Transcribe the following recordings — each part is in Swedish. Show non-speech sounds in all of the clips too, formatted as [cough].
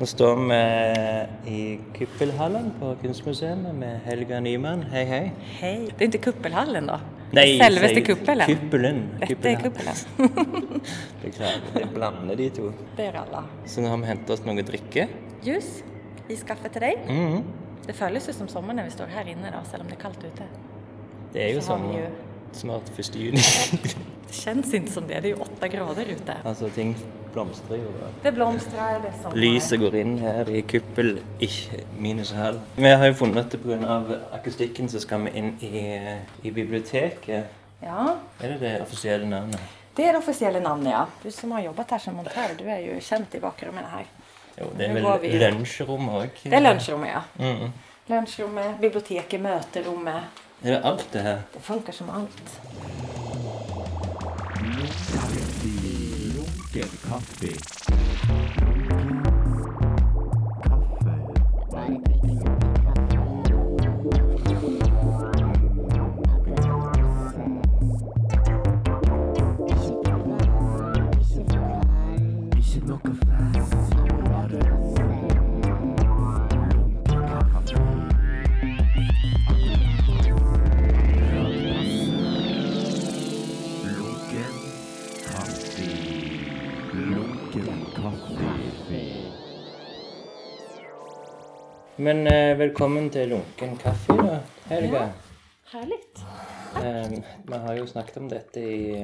Nå står vi i Kuppelhallen på Kunstmuseet med Helga Nyman. Hej hej. Hej. Det är inte Kuppelhallen då? Nej, Självaste Kuppelen? Kuppelen. Detta är Kuppelen. Beklagar, [laughs] det blandar de to. Det är alla. Så nu har vi hämtat oss något dricka. Ljus, iskaffe till dig. Mm. Det känns ju som sommar när vi står här inne då, även om det är kallt ute. Det är ju Så sommar. ju- Snart första juni. Det känns inte som det, det är ju åtta grader ute. alltså ting blomstrar ju. va? Det blomstrar, det sommar. Lyset går in här i kuppel, ikke minushall. Vi har det på grund av akustikken så ska vi in i, i biblioteket. Ja, Är det det officiella namnet? det är det officiella namnet ja. Du som har jobbat här som montör, du är ju känd i bakrummen här. Jo, det går väl vi- lunchrum också. Det är lunchrummet ja. Mm. Lunchrummet, biblioteket, möterummet. Är det allt det här? Det funkar som allt. Lunken kaffe. Ikke Men eh, välkommen till Lunken kaffe då, Helga. Härligt. Eh, man har ju snackat om detta i,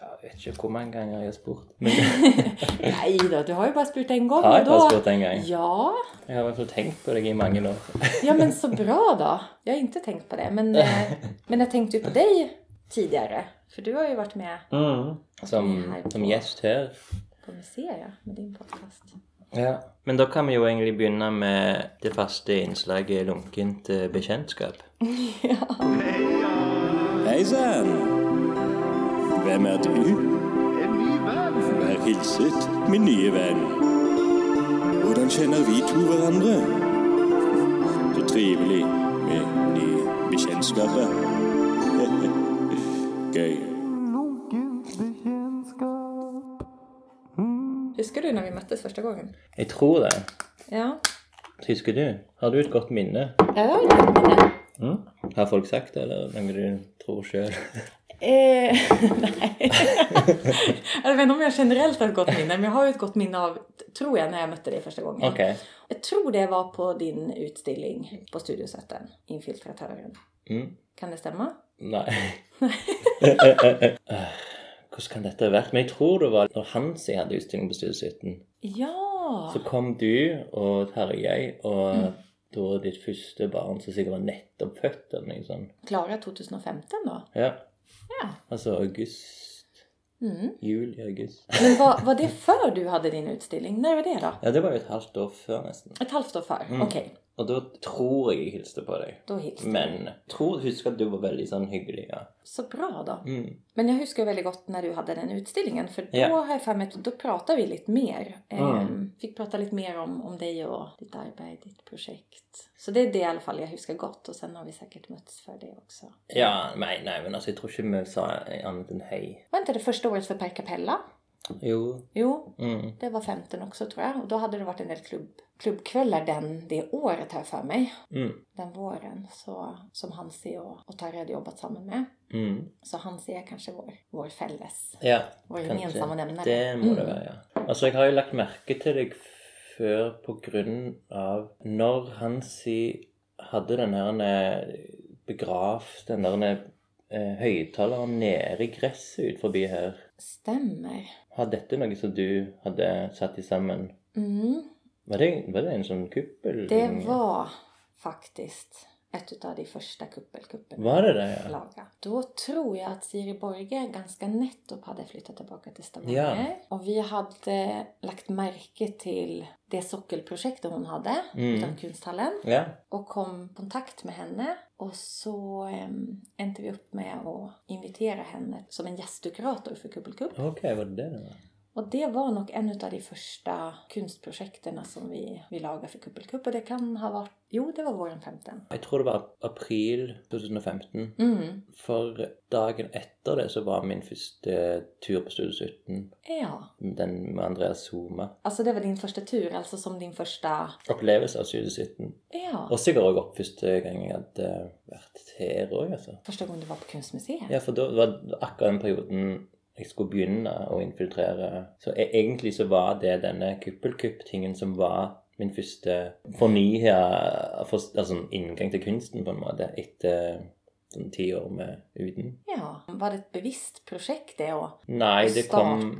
jag vet inte hur många gånger jag har spurt. [laughs] Nej då, du har ju bara spurt en gång. har jag bara spurt en gång? Ja, Jag har fall tänkt på det i många år. Ja men så bra då. Jag har inte tänkt på det. Men, eh, [laughs] men jag tänkte ju på dig tidigare. För du har ju varit med Mm. Som, som gäst här. på museet med din podcast. Ja. Men då kan vi ju egentligen börja med det fasta inslaget lunkent eh, bekantskap. [laughs] Hejsan! Vem är du? En ny vän. Vær hilset, min nye venn. Hvordan kjenner vi to hverandre? Så trivelig med nye bekjentskaper. [laughs] Gøy. Du när vi möttes första gången? Jag tror det. Ja. Tysker du? Har du ett gott minne? Ja, jag har ett minne. Mm. Har folk sagt det eller något du tror själv? Eh, [laughs] nej. [laughs] jag vet inte om jag generellt har ett gott minne, men jag har ju ett gott minne av, tror jag, när jag mötte dig första gången. Okej. Jag tror det var på din utställning på Studiosätten, Infiltratören. Mm. Kan det stämma? Nej. [laughs] Hvordan kan dette ha vært? Men jeg tror det var når Hansi hadde utstilling på Studio Ja! Så kom du og Tarjei og da ditt første barn som sikkert var nettopp født eller noe sånt. Klara 2015 då? Ja. Ja. Altså august. Mm. Juli, august. Men var, var det för du hade din utställning? När var det då? Ja, det var jo et halvt år før nesten. Ett halvt år för? Mm. Okej, Og da tror jeg hilste på deg. då hilste Men tror, husker at du var veldig sånn hyggelig. ja. Så bra då. Mm. Men jag huskar väldigt gott när du hade den utställningen för då Ja. har jag för mig att då pratade vi lite mer. Mm. Ehm, fick prata lite mer om, om dig och ditt arbete, ditt projekt. Så det är det i alla fall jag huskar gott och sen har vi säkert mötts för det också. Ja, nei, nei, men altså, jeg tror ikke vi sa annet enn hei. Var inte det första året för Per Capella? Jo. Jo, Mm. det var 15 också tror jag. Och då hade det varit en del klubb, klubbkvällar den, det året här för mig. Mm. Den våren så, som Hansi och, och Tarja hade jobbat samman med. Mm. Så Hansi är kanske vår, vår fälles. Ja, Vår gemensamma nämnare. Det må det Mm. være, ja. Altså, jeg har jo lagt merke til deg før på grunn av når Hansi hadde den her eh, begravd den der eh, høyttaleren nede i gresset ut forbi her. Stämmer. Har dette noe som du hadde satt sammen? Mm. Var det, var det en sånn kuppel? Det var faktiskt ett av de första kuppelkuppen. Var det det, ja? Laga. Då tror jag att Siri Borge ganska nettopp hade flyttat tillbaka till Stavanger. Ja. Och vi hade lagt märke till det sockelprojektet hon hade Mm. utanför konsthallen. Ja. och kom i kontakt med henne. Och så um, äntade vi upp med att invitera henne som en gästdekorator för Kuppelkupp. Ok, var det det det var? Och det var nog en av de första kunstprojekten som vi, vi lagade för Kuppelkupp. Och det kan ha varit, jo det var våren 15. Jeg tror det var april 2015. Mm. For dagen etter det så var min første tur på Studio 17. Ja, Den med Andreas Zuma. alltså det var din första tur, alltså som din första... Opplevelse av Studio 17. Ja, Og sikkert òg opp første gang jeg hadde vært her òg, altså. första gången du var på Kunstmuseet. Ja, for da var det akkurat den perioden jeg skulle begynne å infiltrere. Så e- egentlig så var det denne kuppelkupp-tingen som var min første fornya for, altså, inngang til kunsten, på en måte, etter sånn ti år med uten. Ja, var det ett bevisst projekt det att Nei, det kom?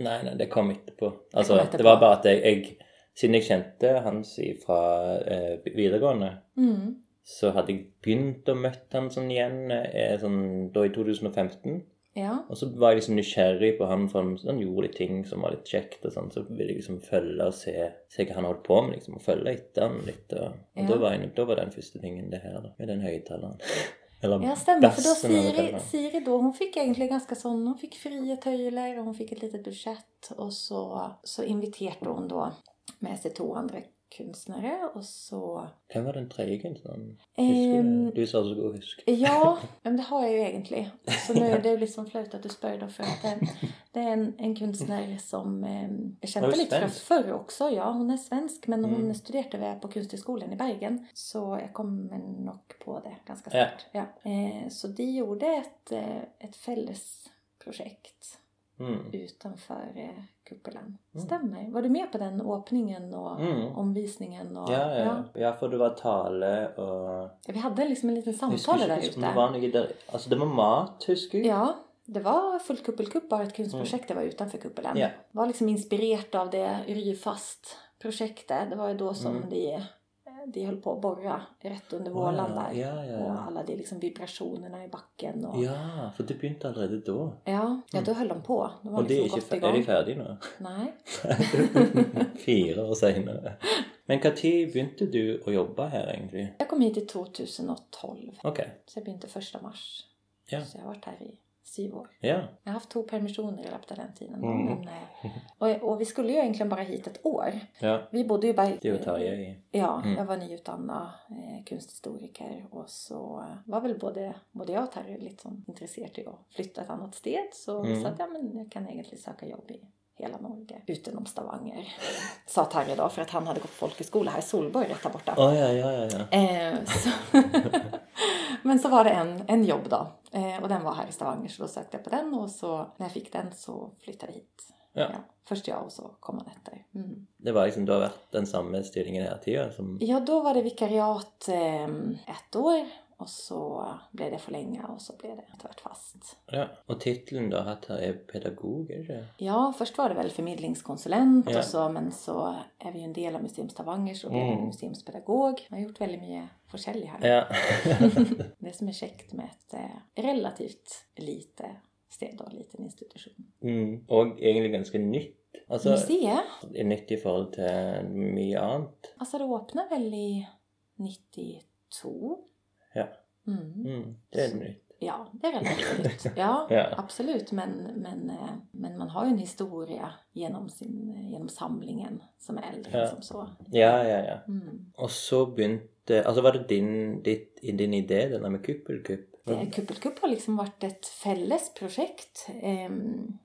Nei, nei, det kom etterpå. Altså, kom etterpå. det var bare at jeg, jeg Siden jeg kjente Hans fra eh, videregående, Mm. så hadde jeg begynt å møte han sånn igjen eh, sånn, da i 2015. Ja, Og så var jeg liksom nysgjerrig på han, for han, han gjorde litt ting som var litt kjekt. og sånn, Så ville jeg liksom følge og se, se hva han holdt på med, liksom, og følge etter han litt. Og, og Ja. da, var jeg, da var den første tingen det her, da, med den høyttaleren. [laughs] Eller ja stämmer. För då Siri. Siri då, hon fick egentligen ganska sån, hon fick fria töjler och hon fick ett litet budget och så, så inviterade hon då med sig två andra konstnärer och så... Hvem var den tredje kunstneren? Husker Ehm, du? Sa du skulle huske. Ja, [laughs] men det har jag ju egentligen. Så nu är det liksom flaut att du spör då för att eh, det är en, en konstnär som eh, jag kände lite från förr också. Ja, hon är svensk men hon Mm. studerade väl på Kunsthögskolan i Bergen. Så jag kommer nog på det ganska Ja. snart. Ja. Eh, så de gjorde ett, eh, ett fällesprojekt Mm. utanför eh, kuppelen. Mm. Stämmer. Var du med på den öppningen och Mm. omvisningen? Och, Ja, ja. ja, for det var tale og Ja, Vi hade liksom en liten samtal där liksom, det ute. var noe der Altså, det var mat, husker jeg. Ja, det var fullt kuppelkupp, bara ett konstprojekt det var utanför kuppelen. Ja. var liksom inspirerat av det Ryfast-projektet. Det var ju då som Mm. de, de höll på att borra rätt under vålan ja. där. Ja, ja, Och ja. alla de liksom vibrationerna i backen. Och, ja. Ja, for det begynte allerede da. Ja, då höll de på. De var Og de er, liksom fe- igång. er de ferdige nå? Nej. [laughs] Fire år seinere. Men når begynte du å jobbe her, egentlig? Jag kom hit i 2012. Ok. Så jag begynte första mars. Ja. Så jag har varit här i syv år. Ja. Jag har haft två permissioner i löpet av den tiden. Mm. Men, eh, och, och vi skulle ju egentligen bara hit ett år. ja. Vi bodde ju bara... Det å ta i. Ja, Mm. jag var nyutannad eh, konsthistoriker och så var väl både, både jag och Terry liksom intresserade i att flytta ett annat sted. Så vi Mm. sa att ja, men jag kan egentligen söka jobb i hela Norge utom Stavanger. [laughs] Sa Terry då för att han hade gått folkhögskola här i Solborg rätt där borta. Å ja, ja, ja. ja. Eh, så [laughs] men så var det en, en jobb då eh, och den var här i Stavanger så då sökte jag på den och så när jag fick den så flyttade jag hit. Ja. Först jag och så kom han efter. Mm. Det var liksom, Du har vært den samme stillingen hele tida? Som... Ja, då var det vikariat eh, ett år och så blev det förlänga och så blev det tvärt fast. Ja. Og tittelen du har hatt her, er pedagog, er det ikke? Ja, först var det väl förmedlingskonsulent Ja. och så, men så är vi ju en del av Museum Stavanger så blev jag Mm. museumspedagog. Jag har gjort väldigt mycket forskjellig här. Ja. [laughs] [laughs] Det som är käckt med ett eh, relativt lite sted och liten institution. mm. Og egentlig ganske nytt. Altså, Museet, er nytt i forhold til mye annet. alltså det öppnade väl i 92. Ja. Mm. Mm. Det er nytt. Ja, det är relativt [laughs] nytt. Ja, Ja. absolut. Men, men, eh, men man har ju en historia genom, sin, genom samlingen som är äldre. Ja. Liksom så. Ja, ja, ja. Mm. Og så begynte Altså, var det din, ditt, din idé, det der med kuppelkupp? Eh, Kuppelkupp har liksom varit ett fällesprojekt. Eh,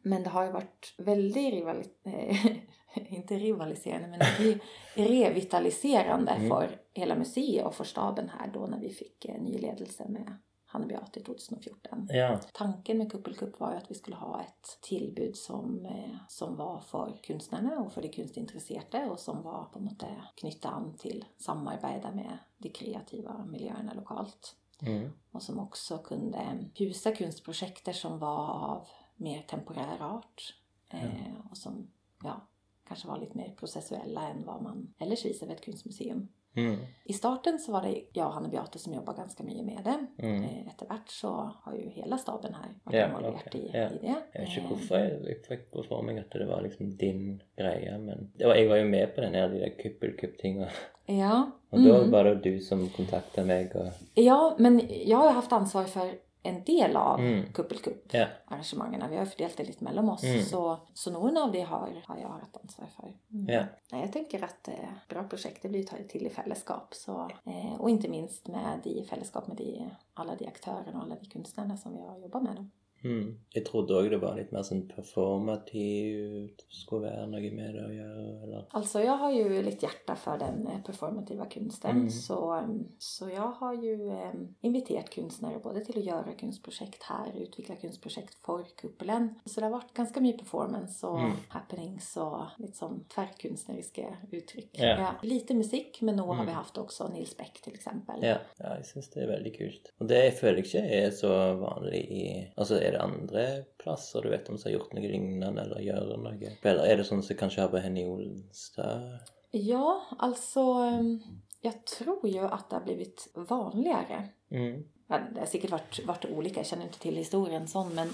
men det har ju varit väldigt rivali- eh, [laughs] [laughs] inte rivaliserande, men re- revitaliserande Mm. för hela museet och för staben här då när vi fick eh, ny ledelse med Hanne Beate 2014. Ja. Tanken med Kuppelkupp var ju att vi skulle ha ett tillbud som, eh, som var för konstnärerna och för de konstintresserade och som var på något sätt knyta an till samarbeta med de kreativa miljöerna lokalt. Mm. Och som också kunde husa konstprojekt som var av mer temporär art. Eh, och som ja, kanske var lite mer processuella än vad man ellers visar vid ett konstmuseum. Mm. I starten så var det jag och Hanne Beate som jobbade ganska mycket med det. Mm. Eh, så har ju hela staben här varit Ja, involverad okej. i, Ja. i det. Jeg vet ikke Eh, hvorfor jeg, jeg fikk på for meg at det var liksom din greie, men det var, jeg var jo med på den her, de der kuppelkupp-tinga. Ja. Og da Mm. var det du som kontakta meg og ja, men jag har ju haft ansvar för en del av Mm. Kuppelkupp Ja. arrangemangen. Vi har fördelat det lite mellan oss. Mm. Så, så någon av det har, har jag haft ansvar för. Mm. Nej, jag tänker att eh, bra projekt det blir tagit till i fällskap. Så, eh, och inte minst med i fällskap med de, alla de aktörerna och alla de konstnärerna som vi har jobbat med. Då. Mm. Jeg trodde òg det var litt mer sånn performativt. Skulle være noe med det å gjøre, eller Alltså jag har ju lite hjärta för den eh, performativa konsten. Mm. Så, em, så jag har ju em, inviterat konstnärer både till att göra konstprojekt här, utveckla konstprojekt för kuppelen. Så det har varit ganska mycket performance och Mm. happenings och lite som tvärkonstnäriska uttryck. Ja. lite musik, men nu har Mm. vi haft också Nils Beck till exempel. Ja, ja jeg syns det er veldig kult. Og det føler jeg ikke er så vanlig i Altså, er det andre plasser du vet om som har gjort noe lignende, eller gjør noe? Eller er det sånn som kanskje har på Henny Olstad? Ja, alltså em, jag tror ju att det har blivit vanligare. Mm. Ja, Det har säkert varit, varit olika, jag känner inte till historien sån, men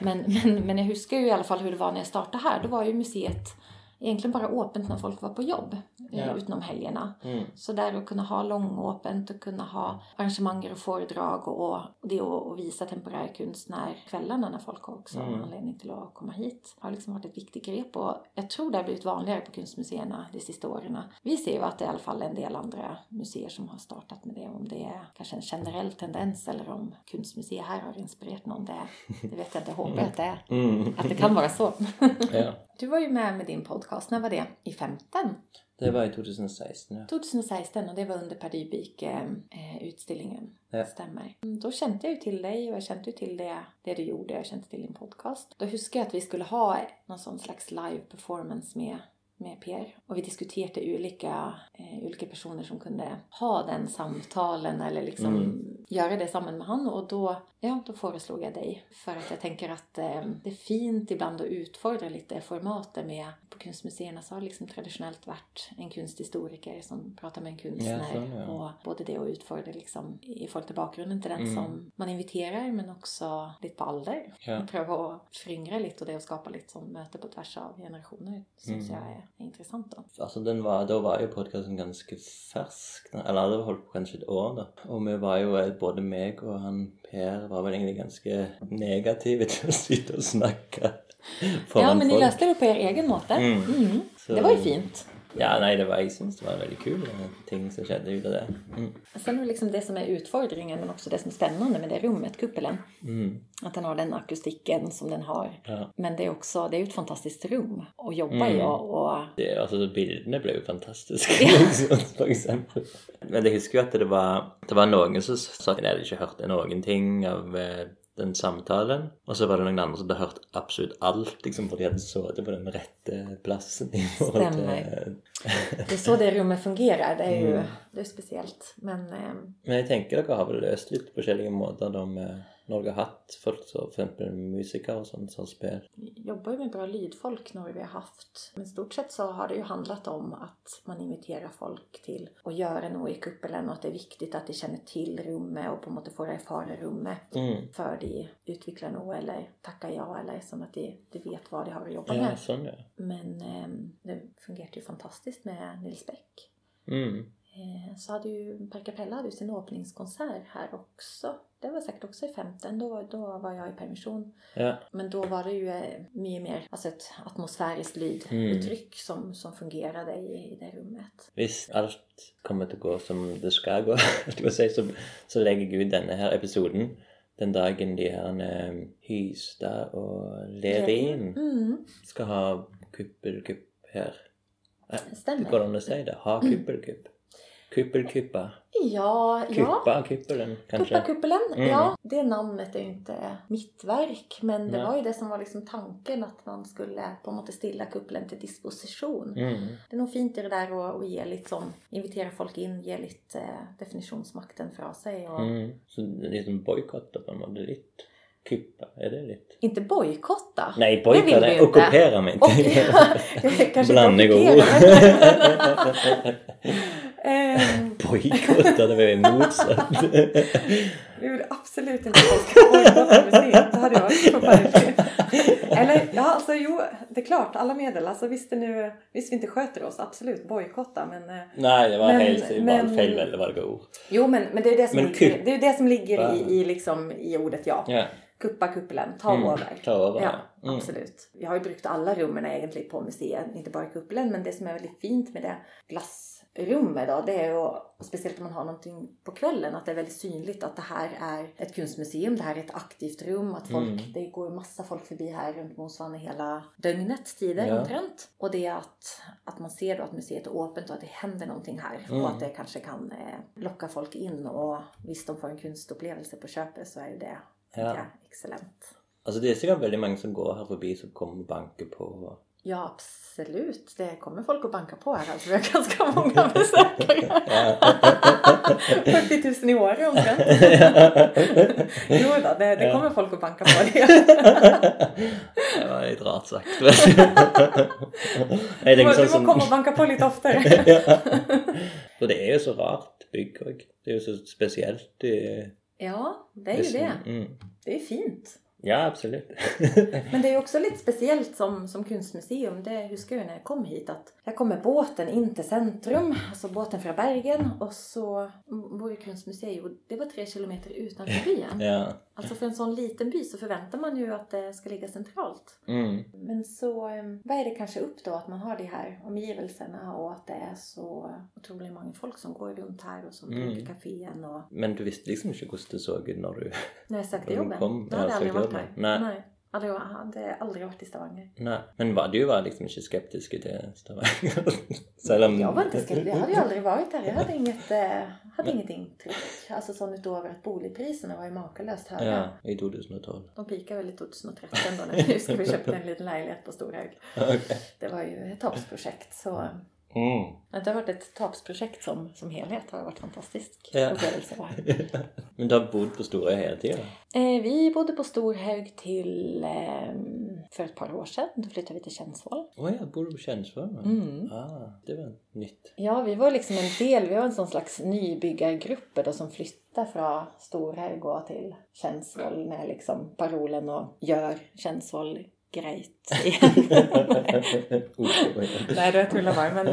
Men, men, men jag huskar ju i alla fall hur det var när jag startade här. Då var ju museet egentligen bara öppet när folk var på jobb, eh, utom helgerna. mm. Så där att kunna ha långöppet och kunna ha arrangemang och föredrag och det att visa temporärkonst när kvällarna när folk har också Mm. anledning till att komma hit har liksom varit ett viktigt grepp och jag tror det har blivit vanligare på konstmuseerna de sista åren. Vi ser ju att det är i alla fall en del andra museer som har startat med det. Om det är kanske en generell tendens eller om konstmuseer här har inspirerat någon, det, det vet jag inte. Hoppas att det, är, Mm. att det kan vara så. [laughs] Ja. Du var ju med med din podcast, när var det? I 15? Det var i 2016, ja. 2016 och det var under Per Dyvik-utställningen. Ja. Stämmer. Mm, Då kände jag ju till dig och jag kände ju till det, det du gjorde. Jag kände till din podcast. Då huskar jag att vi skulle ha någon sån slags live performance med med Per och vi diskuterade olika, eh, olika personer som kunde ha den samtalen eller liksom Mm. göra det samman med han och då, ja, då föreslog jag dig för att jag tänker att eh, det är fint ibland att utfordra lite formatet med på konstmuseerna så har det liksom traditionellt varit en konsthistoriker som pratar med en konstnär Ja, så, ja. och både det och utfordra liksom i förhållande till bakgrunden till den Mm. som man inviterar men också lite på ålder. Ja. Pröva att föryngra lite och det och skapa lite som möte på tvärs av generationer syns Mm. jag är, är intressant då. Altså, den var, Da var jo podkasten ganske fersk. Eller det holdt på kanskje et år, da. Og vi var jo, eh, både meg og han Per var vel egentlig ganske negative [laughs] til å sitte og snakke foran Ja, men ni folk. löste det på er egen måte. Mm. Mm. Så- Det var ju fint. Ja, nei, det var, jeg syns det var veldig kule ting som skjedde ut av det. Mm. Sen är det liksom det som är utfordringen men också det som är spännande med det rummet, kuppelen. Mm. Att den har den akustiken som den har. Ja. Men det är också det är ju ett fantastiskt rum att jobba Mm. i och, Det, altså, Bildene ble jo fantastiske, [laughs] liksom, for eksempel. Men jeg husker jo at det var, det var noen som sa at de hadde ikke hørt noen ting av eh, den samtalen. Og så var det noen andre som hadde hørt absolutt alt, liksom, for de hadde sittet på den rette plassen. i forhold til... Stämmer. det är så det rummet fungerar. Det är ju Mm. det är speciellt. Men eh, Men jeg tenker dere har vel løst litt på forskjellige måter da med dere har hatt folk som eksempel musikere og sånt som spiller. vi jobbar ju med bra lydfolk när vi har haft. Men stort sett så har det ju handlat om att man inviterar folk till att göra något i kuppelen och att det är viktigt att de känner till rummet och på något sätt får erfara rummet. Mm. för de utvecklar något eller tackar ja eller som att de, de vet vad de har att jobba Ja, med. sånn, ja. Men eh, det fungerade ju fantastiskt med Nils Beck. Mm. Eh, så hade ju Per Capella hade sin öppningskonsert här också. Det var säkert också i 15. Då, då var jag i permission. Ja. Men då var det ju eh, mycket mer alltså ett atmosfäriskt Mm. lyduttryck som, som fungerade i, i det rummet. Hvis alt kommer å gå som det skal gå, [laughs] så, så legger jeg ut denne her episoden den dagen de her eh, Hystad og Lerin Mm, skal ha kuppelkupp her. det Går stämmer. det an å si det? Ha kuppelkupp. Kuppelkuppa. Ja, ja. Kuppa kuppelen, kanskje. Kuppakuppelen, Mm. ja. Det namnet är ju inte mitt verk. Men det Nej. var ju det som var liksom tanken att man skulle på något sätt stilla kuppelen till disposition. Mm. Det är nog fint i det där att, att ge lite sån, invitera folk in, ge lite eh, definitionsmakten fra sig. Och Mm. Så det liksom boikotter på måte litt. Kuppa, er det litt Inte bojkotta. Det boikotte vi er ju inte. Och, [laughs] kanske inte ockupera, [laughs] [laughs] Ehm, [laughs] det var jo motsatt. [laughs] Jag vill absolut inte bojkotta museet. Det hade förfärligt. [laughs] Eller ja, alltså jo, det är klart. Alla medel. Alltså visst, nu, visst vi inte sköter oss, absolut bojkotta. Men eh, Nej, det var Men- helt var men- fel vad det går. jo, men, men det är det som Men ligger, det, är det som ligger i, i, liksom, i ordet ja. Ja. Kuppa kuppelen, ta Mm, över. ta över, Ja. Mm. absolut. Jag har ju brukt alla rummen egentligen på museet, inte bara kuppelen. Men det som är väldigt fint med det glassrummet då, det är ju, och speciellt om man har någonting på kvällen, att det är väldigt synligt att det här är ett kunstmuseum, det här är ett aktivt rum, att folk, Mm. det går massa folk förbi här runt Mosvanne hela dygnets tider Ja. omtrent. Och det är att, att man ser då att museet är öppet och att det händer någonting här. Mm. Och att det kanske kan eh, locka folk in och visst de får en kunstupplevelse på köpet så är ju det Ja. excellent. Altså, det er sikkert veldig mange som går her forbi som kommer og banker på. Ja, absolut. Det kommer folk att banka på här. Alltså, vi har ganska [laughs] många besökare. 40 000 i år omtrent. Jo då, det, det kommer folk att banka på. Det. [laughs] Det var litt rart sagt. [laughs] Du må, sånn du må komma och banka på lite oftare. For det er jo så rart bygg. Det er jo så spesielt. Det, Ja, det är ju det. Mm. Det är fint. Ja, absolutt. [laughs] Men det är ju också lite speciellt som, som kunstmuseum. Det huskar jag när jag kom hit att jag kom med båten in till centrum, alltså båten från Bergen och så vår kunstmuseum, det var tre kilometer utanför [laughs] byn. ja. Alltså för en sån liten by så förväntar man ju att det ska ligga centralt. Mm. Men så eh, väger det kanske upp då att man har de här omgivelserna och att det är så otroligt många folk som går runt här och som Mm. kafén och Men du visste liksom ikke hvordan det så ut når du när jag sökte När jobben. kom, då hade ja, jag aldrig varit här. jobben. Nej. Aldrig, jag hade aldrig varit i Stavanger. Nei. Men var, du var liksom ikke skeptiske til Stavanger? [laughs] Selv om Jag var inte skeptisk. Jag hade ju aldrig varit där. Jag hade [laughs] inget, eh, hade inget intryck. Alltså sånt utöver att boligpriserna var ju makalöst höga. Ja, i 2012. De pikade väl i 2013 då när vi skulle köpa en liten lägenhet på Storhög. [laughs] Ok. Det var ju ett tapsprojekt så Mm. det har varit ett tapsprojekt som, som helhet har varit fantastisk Ja. upplevelse. [laughs] Men du har bodd på Storøy hele tida? Eh, vi bodde på Storhög till eh, för ett par år sedan. Då flyttade vi till Kännsvoll. Å ja, bor du på Kjensvoll? Mm. Ah, det var nytt. Ja, vi var liksom en del, vi var en sån slags nybyggargrupp då som flyttade från Storhög och till Kännsvoll med liksom parolen och gör Kännsvoll grejt igen. [laughs] Nej, det tullar bara, men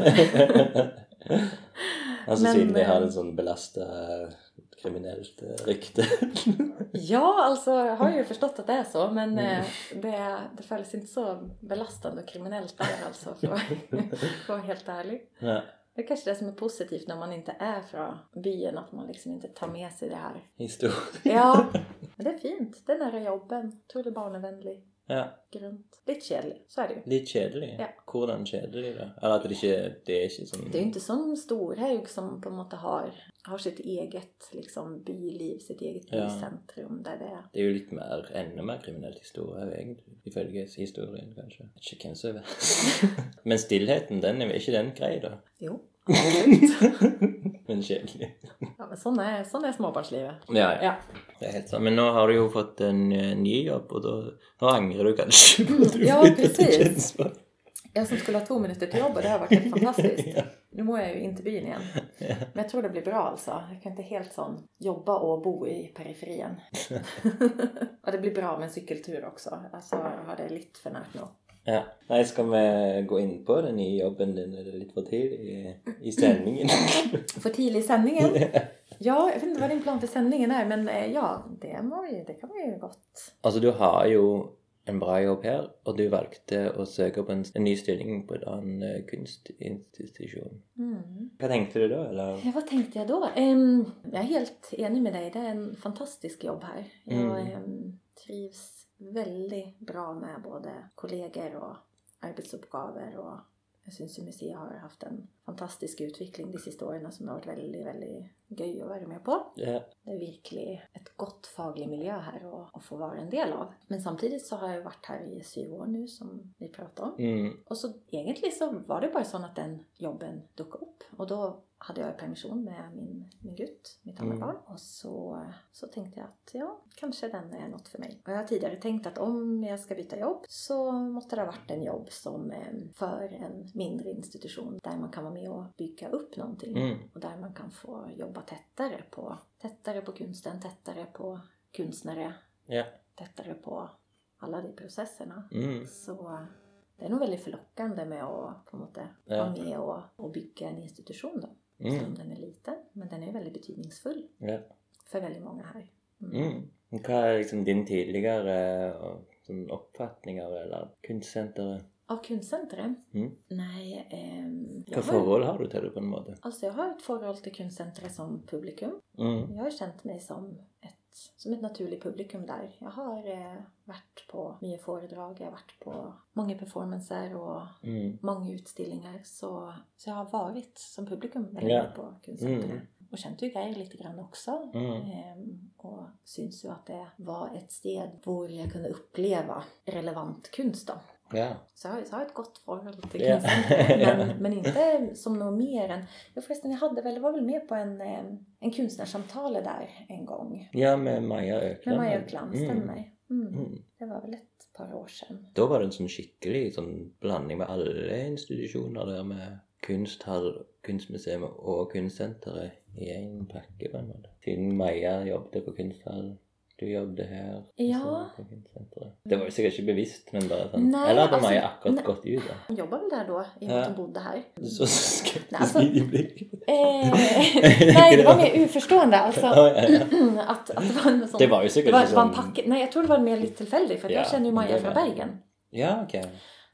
altså [laughs] Men, siden de har eh, et sånn belasta kriminelt eh, rykte. [laughs] ja, alltså jag har ju förstått att det är så, men eh, det, det följs inte så belastande och kriminellt där alltså, för, för att vara helt ärlig. ja. Det är kanske det som är positivt när man inte är från byn, att man liksom inte tar med sig det här. Historie. Ja, men det är fint. Det är nära jobben. Tror det. Ja. Grunt. Lite kjedelig, så är det ju. Litt kjedelig. Ja. Hvordan kjedelig, da? Eller at det ikke Det er ikke sånn Det är ju inte som Storhaug som på något har, har sitt eget liksom, byliv, sitt eget Ja. bycentrum där det är. Det er jo litt mer, enda mer kriminelt historie, egentlig. Ifølge historien, kanskje. Ikke hvem som er verst. Men stillheten, den er ikke den grei, da? Jo. [laughs] Men kjedelig. ja, men sån är, sån är småbarnslivet. Ja, ja. Ja. Det er helt sant. Men nå har du jo fått en eh, ny jobb, og da nå angrer du kanskje på at du Ja, flyttet til precis. Jag som skulle ha två minuter till jobb och det har varit helt [laughs] fantastiskt. Nu mår jag ju inte byn igen. Men jag tror det blir bra alltså. Jag kan inte helt sån jobba och bo i periferin. [laughs] och det blir bra med en cykeltur också. Alltså jag har det lite för närt nu. Ja. Nei, skal vi gå inn på den nye jobben din? Er det litt for tidlig i, i sendingen? För tidig i sändningen. [laughs] Ja, jag vet inte vad din plan för sändningen är men eh, ja, det, må vi, det kan vi ju gott. altså, du har jo en bra jobb her, og du valgte å søke på en, en ny stilling på en annen eh, kunstinstitusjon. Mm. Hva tenkte du da, eller? Ja, vad tänkte jag då? Em, jag är helt enig med dig. Det är en fantastisk jobb här. Jag Mm. em, trivs väldigt bra med både kollegor och arbetsuppgaver. Och jag syns ju museet har haft en fantastisk utveckling de sista åren som har varit väldigt, väldigt göj att vara med på. Ja. Det är verkligen ett gott faglig miljö här att, få vara en del av. Men samtidigt så har jag varit här i syv år nu som vi pratade om. Mm. Och så egentligen så var det bara så att den jobben dök upp. Och då hade jag permission med min, min gutt, mitt andra Mm. barn. Och så, så tänkte jag att ja, kanske den är något för mig. Och jag har tidigare tänkt att om jag ska byta jobb så måste det ha varit en jobb som eh, för en mindre institution där man kan vara med och bygga upp någonting. Mm. Och där man kan få jobba tättare på, tättare på kunsten, tättare på konstnärer, Ja. tättare på alla de processerna. Mm. Så det är nog väldigt förlockande med att på sätt Ja. vara med och, och bygga en institution då. Mm. den är liten, men den är väldigt betydningsfull Ja. för väldigt många här. Mm. Hva er liksom din tidligere eh, sånn oppfatning av eller kunstsenteret? Av Kunstcentret? Mm. Nej, ehm, Hva jag, har, du til det, på en måte? alltså jag har ett förhåll till Kunstcentret som publikum. Mm. Jag har känt mig som ett, som ett naturligt publikum där. Jag har eh, varit på mycket föredrag, jag har varit på många performancer och Mm. många utställningar. Så, så jag har varit som publikum väldigt Ja. mycket på Kunstcentret. Mm. Och känt ju Geir lite grann också. Mm. Ehm, och syns ju att det var ett sted där jag kunde uppleva relevant konst då. Ja. Så jag har, så jag har ett gott förhållande till Ja. Kunstcentret. [laughs] Men, men inte som något mer än... Ja, förresten, jag hade väl, var väl med på en, eh, en konstnärssamtale där en gång. ja, med Maja Med Økland. Maja Ökland, stämmer. Mm. Mm. Mm. Det var väl ett par år sedan. Da var det en sånn skikkelig sånn blanding med alle institusjoner der med kunsthall, kunstmuseum og kunstsenteret i en måte. Siden Maja jobbet på kunsthall, du jobbet her Ja. Det var jo sikkert ikke bevisst, men bare sånn Nei, Eller hadde altså, Maja akkurat nei. gått ut, da? Hon jobbade väl där då, i och med Ja. att hon bodde här. Så skeptisk Alltså- i din blikk. Eh, [laughs] nej, det var mer oförstående. Alltså, Ja, ja, ja. [clears throat] att, att det var en sån... Det var ju det sikkert var, ikke det var en sånn pakke, Nej, jag tror det var mer lite tillfälligt för att Ja, jag känner ju Maja det från Bergen. Ja, ok.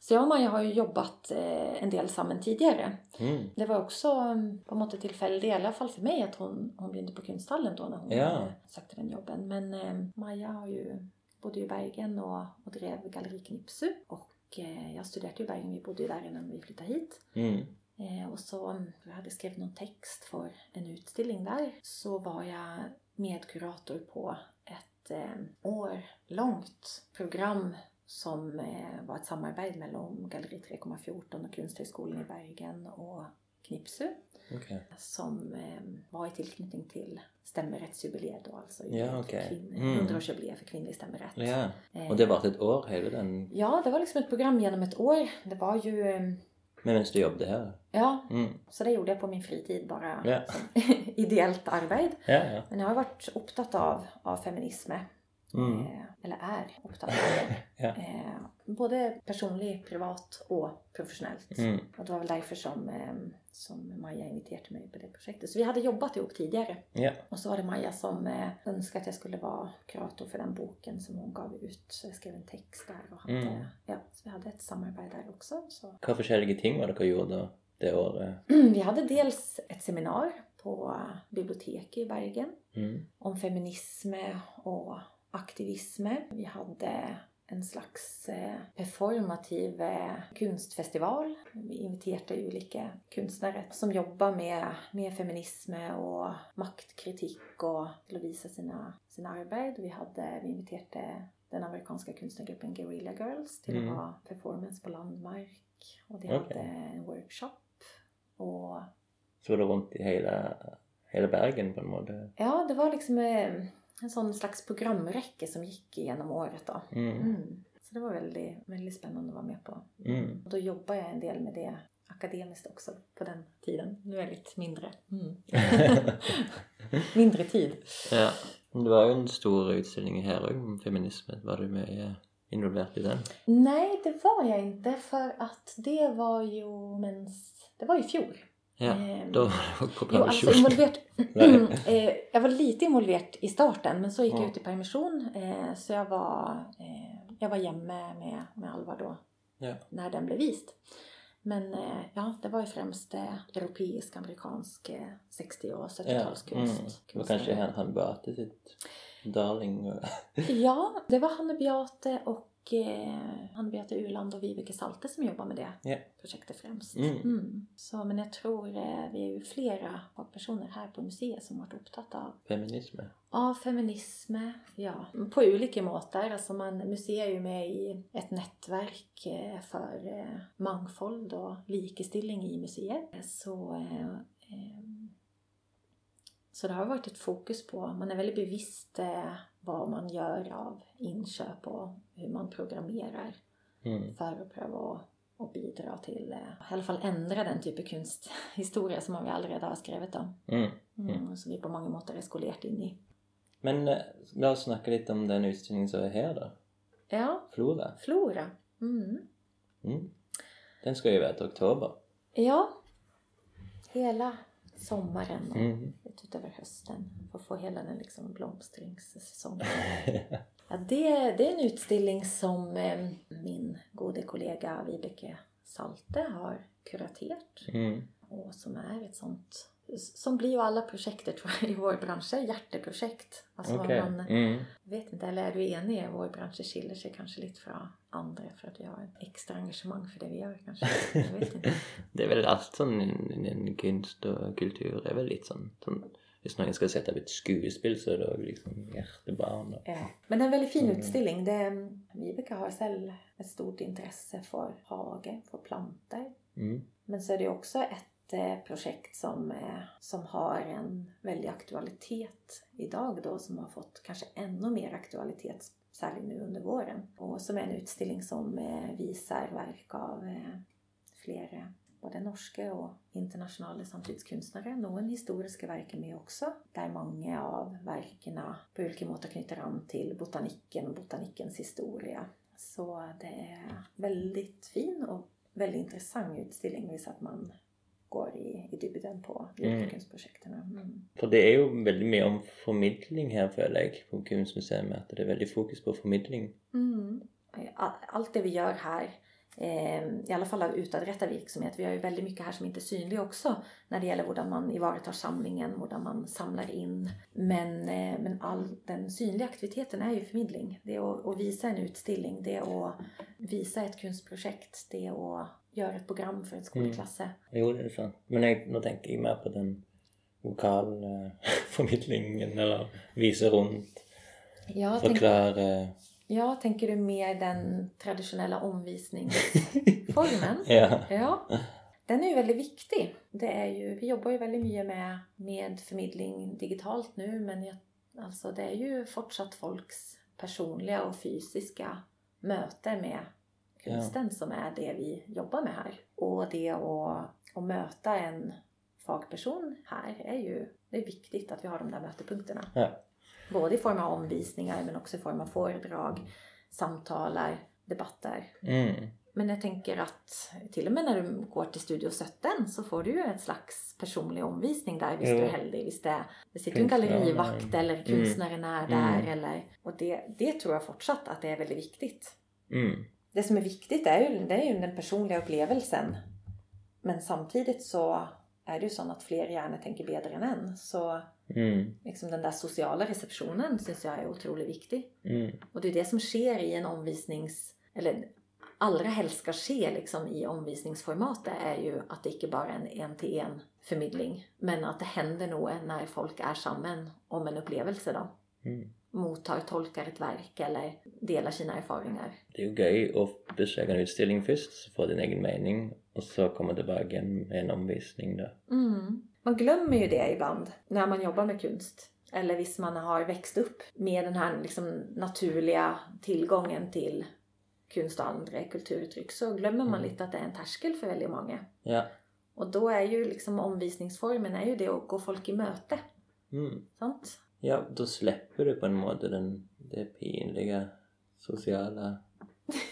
Så jag och Maja har ju jobbat eh, en del sammen tidigare. Mm. Det var också mm, på något tillfälligt, i alla fall för mig, att hon, hon började på Kunsthallen då när hon Ja. sökte den jobben. Men eh, Maja har ju, bodde ju i Bergen och, och drev Galleri Knipsu. Och eh, jag studerade i Bergen, vi bodde ju där innan vi flyttade hit. Mm. Och så, mm, jag hade skrivit någon text för en utställning där. Så var jag medkurator på ett eh, år långt program som eh, var ett samarbete mellan Galleri 3,14 och Kunsthögskolan i Bergen och Knipsu. Ok. Som eh, var i tillknytning till stämmerättsjubileet då, alltså Ja, kvinn- Mm. 100-årsjubileet för kvinnlig stämmerätt. Ja. Eh, Og det varte et år, hele den Ja, det var liksom ett program genom ett år. Det var ju, Men mens du jobbet her? ja, Mm. Så det gjorde jag på min fritid bara Ja. [laughs] ideellt arbete. Ja, ja. Men jag har varit upptatt av, av feminism. Mm. Eh, eller är det. [laughs] Ja. Eh, både personligt, privat och professionellt. Mm. Och det var väl därför som, eh, som Maja inviterade mig på det projektet. Så vi hade jobbat ihop tidigare. Ja. Och så var det Maja som önskade att jag skulle vara kurator för den boken som hon gav ut. Så jag skrev en text där och hade, Mm. ja, så vi hade ett samarbete där också. Så [clears throat] Hva forskjellige ting var det dere gjorde det året? Vi hade dels ett seminar på biblioteket i Bergen Mm. om feminism och aktivism. Vi hade en slags eh, performativ eh, kunstfestival. Vi inviterade olika konstnärer som jobbar med, med feminism och maktkritik och till att visa sina, sina arbeten. Vi, hade, vi inviterade den amerikanska konstnärgruppen Guerrilla Girls till Mm. att ha performance på Landmark. Och de Okej. hade en workshop. Och Så var det rundt i hele, hele Bergen, på en måte? Ja, det var liksom eh, en sån slags programräcke som gick genom året då. Mm. Mm. Så det var väldigt, väldigt spännande att vara med på. Mm. Och då jobbade jag en del med det akademiskt också på den tiden. Nu är det lite mindre. Mm. [laughs] mindre tid. ja. Det var jo en stor utstilling her òg om feminisme. Var du med eh, involvert i den? Nej, det var jag inte för att det var ju mens... Det var i fjol. Ja, Ehm, da var Jo, alltså. [laughs] Nej. [clears throat] eh, jag var lite involverad i starten men så gick Ja. jag ut i permission. Eh, så jag var, eh, jag var hemma med, med Alva då Ja. när den blev vist. Men ja, det var ju främst europeisk, amerikansk eh, 60 och Ja. 70-talskunst. Mm. Det var kanskje han, han sitt darling. Ja, det var Hanne Beate och eh, Hanne Beate Uland och Vibeke Salte som jobbar med det Ja. projektet främst. Mm. Så, men jag tror eh, vi är ju flera personer här på museet som har varit upptagna av Feminisme. Ja, feminism, ja. På olika måter. Alltså man, museet är ju med i ett nätverk eh, för eh, mångfald och likestilling i museet. Så, eh, eh, så det har varit ett fokus på, man är väldigt bevisst eh, vad man gör av inköp och hur man programmerar Mm. för att pröva att och bidra till, eh, i alla fall ändra den typ av kunsthistoria som vi allerede har skrivit om. Mm. Mm, som vi på mange måter er skolert inn i. Men eh, la oss snakke litt om den utstillingen som er her, da. Ja, Flora. Flora. Mm. Mm. Den skal jo være til oktober. Ja, hela sommaren och Mm. ut utöver hösten för att få hela den liksom blomstringssäsongen. [laughs] Ja, det, det är en utställning som eh, min gode kollega Vibeke Salte har kuraterat Mm. och som är ett sånt som blir ju alla projekter tror jag, i vår bransch är hjärteprojekt. Alltså Ok. man Mm. vet inte, eller är du enig? Vår bransch skiljer sig kanske lite från andra för att vi har ett extra engagemang för det vi gör kanske. Jag vet inte. [laughs] Det er vel alt sånn innen kunst og kultur er vel litt sånn, sånn Hvis noen skal sette opp et skuespill, så er det liksom hjertebarn. Og... Ja. Men det är en väldigt fin utställning. Det, Vibeke har själv ett stort intresse för hage, för plantor. Mm. Men så är det också ett ett projekt som, eh, som har en väldig aktualitet idag då som har fått kanske ännu mer aktualitet särskilt nu under våren. Och som är en utställning som eh, visar verk av eh, flera både norske och internationella samtidskunstnere. Noen historiska verk är med också, där många av verken på olika måter knyter an till botaniken och Botanikens historia. Så det är väldigt fin och väldigt intressant utställning hvis att man går i, i dybden på Mm. olika kunstprojekten. Mm. For det er jo veldig mye om formidling her, føler jeg, på Kunstmuseet. At det er veldig fokus på formidling. Mm. All- Allt det vi gör här, i alla fall av utadrättad virksomhet, vi har ju väldigt mycket här som inte är synlig också när det gäller hur man ivaretar samlingen, hur man samlar in. Men, eh, men all den synliga aktiviteten är ju förmedling. Det är att, att visa en utställning, det är att visa ett kunstprojekt, det är att göra ett program för en skolklasse. Jo, det er sant. Men jeg, nå tenker jeg mer på den vokalformidlingen, [laughs] eller vise rundt, Jag, tänk, jag tänker du mer den traditionella omvisningsformen? [laughs] Ja. Ja, den är ju väldigt viktig. Det är ju, vi jobbar ju väldigt mycket med, med förmedling digitalt nu men jag, alltså det är ju fortsatt folks personliga och fysiska möte med kunsten som är det vi jobbar med här. Och det att, att möta en fagperson här är ju det är viktigt att vi har de där mötepunkterna. Ja. Både i form av omvisningar men också i form av föredrag, samtalar, debatter. Mm. Men jag tänker att till och med när du går till Studio 17 så får du ju en slags personlig omvisning där visst Jo. du är heldig. Visst det, det sitter ju en gallerivakt eller konstnären är Mm. där. Mm. Eller, och det, det tror jag fortsatt att det är väldigt viktigt. Mm. Det som är viktigt är ju, det är ju den personliga upplevelsen. Men samtidigt så är det ju så att fler gärna tänker bättre än en. Så Mm. liksom den där sociala receptionen syns jag är otroligt viktig. Mm. Och det är det som sker i en omvisnings... Eller allra helst ska ske liksom i omvisningsformatet är ju att det inte bara är en en-till-en förmedling. Men att det händer något när folk är samman om en upplevelse då. Mm. Mottar, tolkar ett verk eller delar sina erfarenheter. Det er jo gøy å besøke en utstilling først, så få din egen mening, og så komme tilbake igjen med en omvisning. da. Mm. Man glömmer ju det ibland när man jobbar med konst. Eller visst man har växt upp med den här liksom naturliga tillgången till konst och andra kulturuttryck så glömmer man lite att det är en tärskel för väldigt många. Ja. Och då är ju liksom omvisningsformen är ju det att gå folk i möte. Mm. Sant? Ja, da slipper du på en måte den, det pinlige sosiale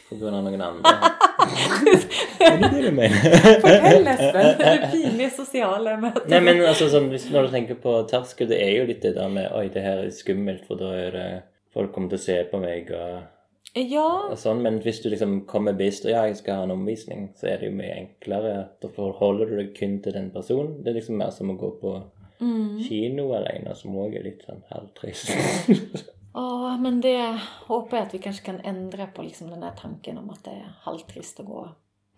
på grunn av noen andre. [laughs] er [laughs] det det du mener? Fortell pinliga sociala mötet. Nei, men hvis, når du tenker på terskel, det jo litt det der med Oi, det her er skummelt, for da er det Folk kommer å se på meg og, Ja, og sånn. Men hvis du liksom kommer bevisst og ja, jeg skal ha en omvisning, så er det jo mye enklere. Da forholder du deg kun til den personen. Det er liksom mer som å gå på mm. kino alene, som er litt sånn halvtrist. [laughs] ja, men det hoppas jag att vi kanske kan ändra på liksom den här tanken om att det är halvtrist att gå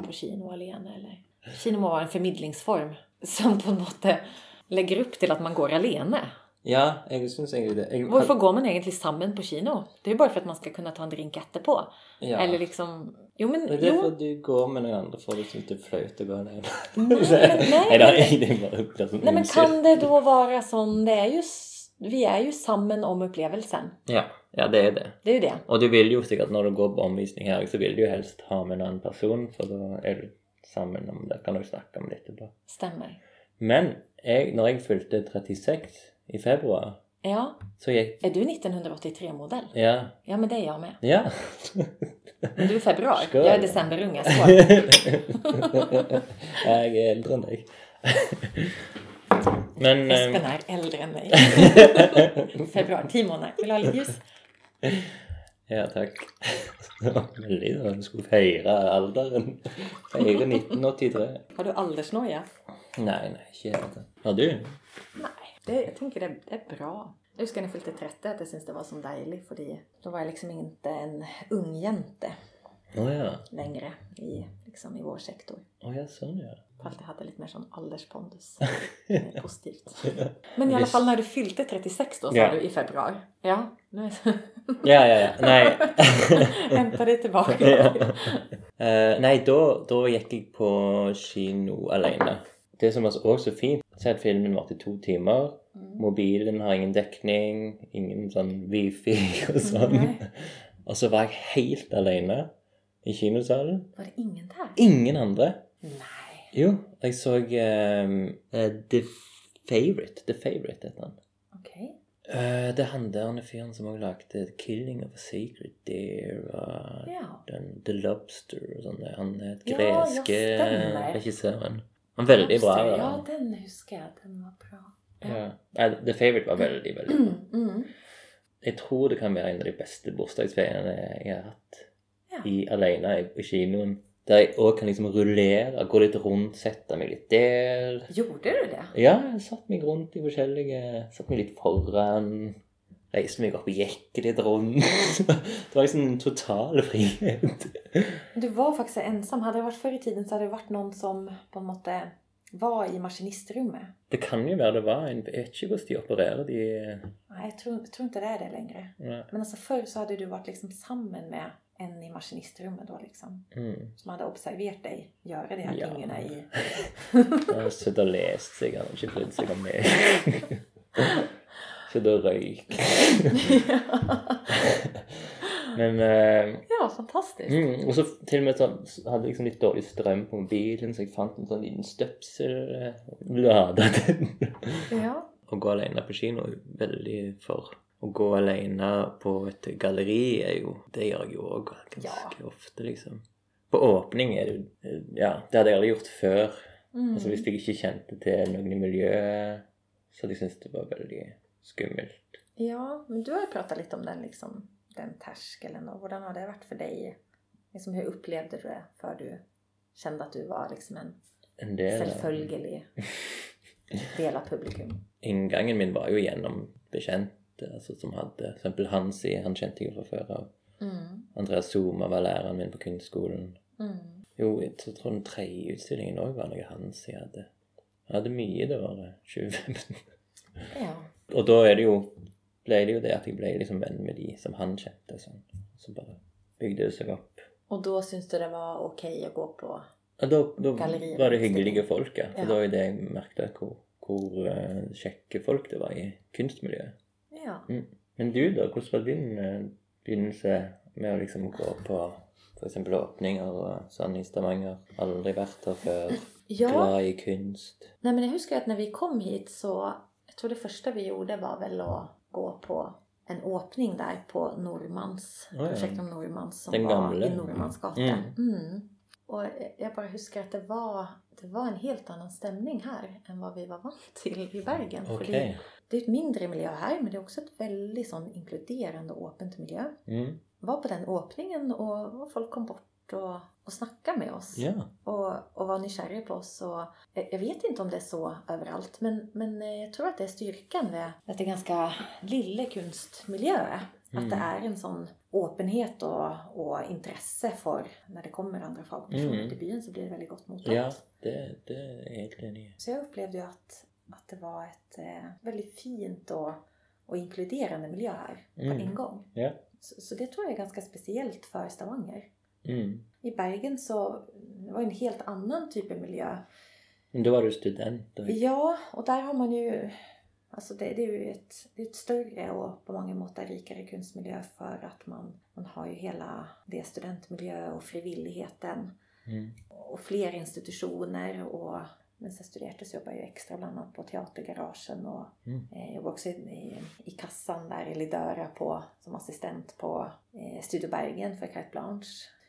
på kino alene. Eller... Kino må vara en förmedlingsform som på något sätt lägger upp till att man går alene. ja, jeg syns egentlig det. Jeg, Varför går man egentligen samman på kino? Det är ju bara för att man ska kunna ta en drink etterpå. ja. Eller liksom... Jo men... Det er derfor Jo, du går med noen andre, for liksom det er flaut å gå alene. nej, [laughs] men, nej, men- det er bare det sånn Nej men kan det då vara sån, det är ju s- vi är ju sammen om upplevelsen. Ja, ja det är det. Det är ju det. Och du vill ju säkert när du går på omvisning här så vill du ju helst ha med en annan person för då är du sammen om det. Kan du snacka om det etterpå. Stämmer. Men jag, när jag fyllde 36 i februari Ja. så gick... Är du 1983-modell? Ja. Ja, men det är jag med. Ja. Men du är februari. Skål. Jag är decemberunge. Skål. [laughs] jag är äldre än dig. Men... ehm, Espen är äldre än mig. [laughs] februari, tio månader. Vill du ha lite ljus? [laughs] Ja, tack. [laughs] Väldigt att du skulle fira alderen. Fira 1983. Har du aldersnoja? Nej, nej, inte helt. Har du? Nej, det, jag tänker det, det är bra. Jag husker när jag fyllde 30 att jag syntes det var så dejligt. För då var jag liksom inte en ung jente Åh ja. längre i, liksom, i vår sektor. Åh ja, sån ja. För att jag hade lite mer sån ålderspondus. Mer [laughs] Positivt. Men i alla fall när du fyllde 36 då sa Ja. du i februari. Ja, nu är Ja, ja, ja. Nej. [laughs] Hämta dig tillbaka. [laughs] ja. Eh, nej, då, då gick jag på kino alene. Det som var så- också fint, så att filmen var till två timmar. Mobilen har ingen täckning, ingen sån wifi och sånt. Nej. Och så var jag helt alene i kinosalen. Var det ingen där? Ingen andra. Nej. Jo, jag såg eh, The Favourite. The Favourite heter han. Okej. Eh, det handlar om fyren som har lagt eh, Killing of a Secret Deer och Ja. den, The Lobster och sånt där. Han är ett Ja, regissören. Han är väldigt bra. Lobster, va? Ja, den huskar jag. Den var bra. Ja. Ja, The Favourite var väldigt, väldigt bra. Mm, mm. Jag tror det kan vara en av de bästa bursdagsferiene jag har haft. Ja. I, alene i, i kinon. Där jag kan liksom rullera, gå lite runt, sätta mig lite där. Gjorde du det? Ja, jag satt mig runt i forskjellige Satt meg litt foran. Reiste meg opp og gikk litt rundt. Det var liksom en total frihet. Du var faktiskt ensam. Hade det varit förr i tiden så hade det varit någon som på något sätt var i maskinistrummet. Det kan jo være det var en hvordan de opererer de Nej, jag tror, jag tror inte det är det längre. ja. Men alltså förr så hade du varit liksom samman med en i maskinistrummet då liksom. mm. Som hade observerat dig göra de här Ja. tingene i... Han har sittet og lest seg, han har ikke brydd seg om meg. Sittet og røykt. Men eh, Ja, fantastiskt. mm, Og så til og med så hadde jeg liksom litt dårlig strøm på mobilen, så jeg fant en sånn liten støpsel. eh, Lada den. Ja. Å gå alene på kino er jo veldig Å gå alene på et galleri er jo Det gjør jeg jo òg ganske ofte, liksom. På åpning er det Ja, det hadde jeg aldri gjort før. Mm. Altså Hvis jeg ikke kjente til noen i miljøet, så jeg syntes det var veldig skummelt. Ja, men du har ju pratat lite om den liksom, den tröskeln och hur har det varit för dig? Liksom, hur upplevde du det för du kände att du var liksom en En del del av publikum? [laughs] Inngangen min var jo gjennom bekjente altså som hadde For eksempel Hansi, han kjente jeg jo fra før av. Mm. Andreas Zuma var læreren min på kunstskolen. Mm. Jo, jeg tror den tredje utstillingen òg var noe Hansi hadde. Han hadde mye det året. 2015. [laughs] Ja. Og da er det jo ble det jo det at jeg ble liksom venn med de som han kjente. Sånn. Så bare bygde det seg opp. Och då syns du det var okej att gå på? Ja, da, da Gallerier, var det hyggelige folk, ja. For Ja. var jo det jeg merket hvor, hvor eh, kjekke folk det var i kunstmiljøet. Ja. Men du da, hvordan var din eh, begynnelse med å liksom gå på f.eks. åpninger og sånn i Stavanger? Aldri vært her før. Ja, Glad i kunst. nej men jag huskar att när vi kom hit så, jag tror det första vi gjorde var väl att gå på en öppning där på Normans, ja. projektet om Normans som Den var gamla. i Normansgatan. Mm. Mm. Och jag bara huskar att det var, det var en helt annan stämning här än vad vi var vant [laughs] till i Bergen. För Ok. det, det är ett mindre miljö här men det är också ett väldigt sån inkluderande och öppet miljö. Mm. Var på den öppningen och, och folk kom bort och, och snackade med oss Ja. och, och var nykärlig på oss. Och jag, vet inte om det är så överallt men, men eh, jag tror att det är styrkan med att det är ganska lille kunstmiljö. Att det är en sån öppenhet och, och intresse för när det kommer andra fagpersoner Mm. till byn så blir det väldigt gott mottaget. ja, det, det är helt enig. Så jag upplevde ju att, att det var ett eh, väldigt fint och, och inkluderande miljö här på Mm. en gång. Ja. Så, så det tror jag är ganska speciellt för Stavanger. Mm. I Bergen så det var en helt annan typ av miljö. Men då var du student? då? Ja, och där har man ju Alltså det, det är ju ett, ett större och på många mått rikare kunstmiljö för att man, man har ju hela det studentmiljö och frivilligheten Mm. och fler institutioner och men sen studerade så jobbade jag ju extra bland annat på Teatergaragen och Mm. eh, jobbade också i, i kassan där i Lidöra på, som assistent på eh, Studio Bergen för Carte Blanche.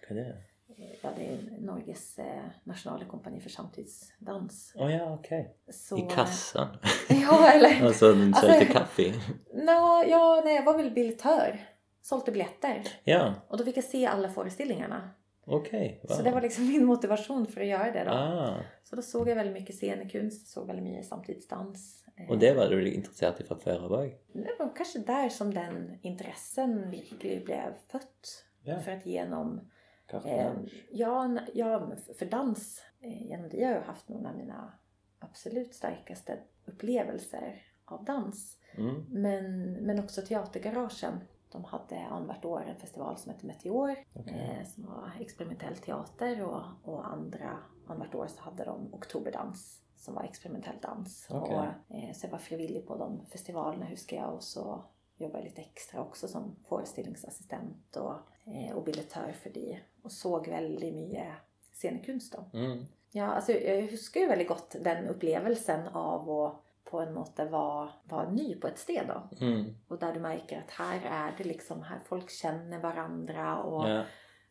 Det? Eh, Ja, det är Norges eh, nationalkompani för samtidsdans. Åh ja, okej. Så, I kassan. [laughs] Ja, eller? [laughs] Alltså den Alltså- sålde kaffe. [laughs] Nå, ja, nej, jag var väl billettör. Sålde biljetter. Ja, Och då fick jag se alla föreställningarna. okej. Så det var liksom min motivation för att göra det då. Ah, Så då såg jag väldigt mycket scenkonst, såg väldigt mycket samtidsdans. Eh, och det var du intresserad av förra bak? Det var kanske där som den intressen blev fött. Ja. För att genom, eh, ja, ja, för dans, eh, genom det har jag haft några av mina absolut starkaste upplevelser av dans. Mm. Men, men också Teatergaragen. De hade annat år en festival som hette Meteor. Okej. Eh, som var experimentell teater och, och andra annat år så hade de Oktoberdans som var experimentell dans. Okej. Och, eh, så jag var frivillig på de festivalerna huskar jag och så jobbade jag lite extra också som föreställningsassistent och, eh, och billettör för det. Och såg väldigt mycket scenkonst då. Mm. Ja, alltså jag huskar ju väldigt gott den upplevelsen av att på en måte vara, vara ny på ett sted då. Mm. Och där du märker att här är det liksom, här folk känner varandra och Ja.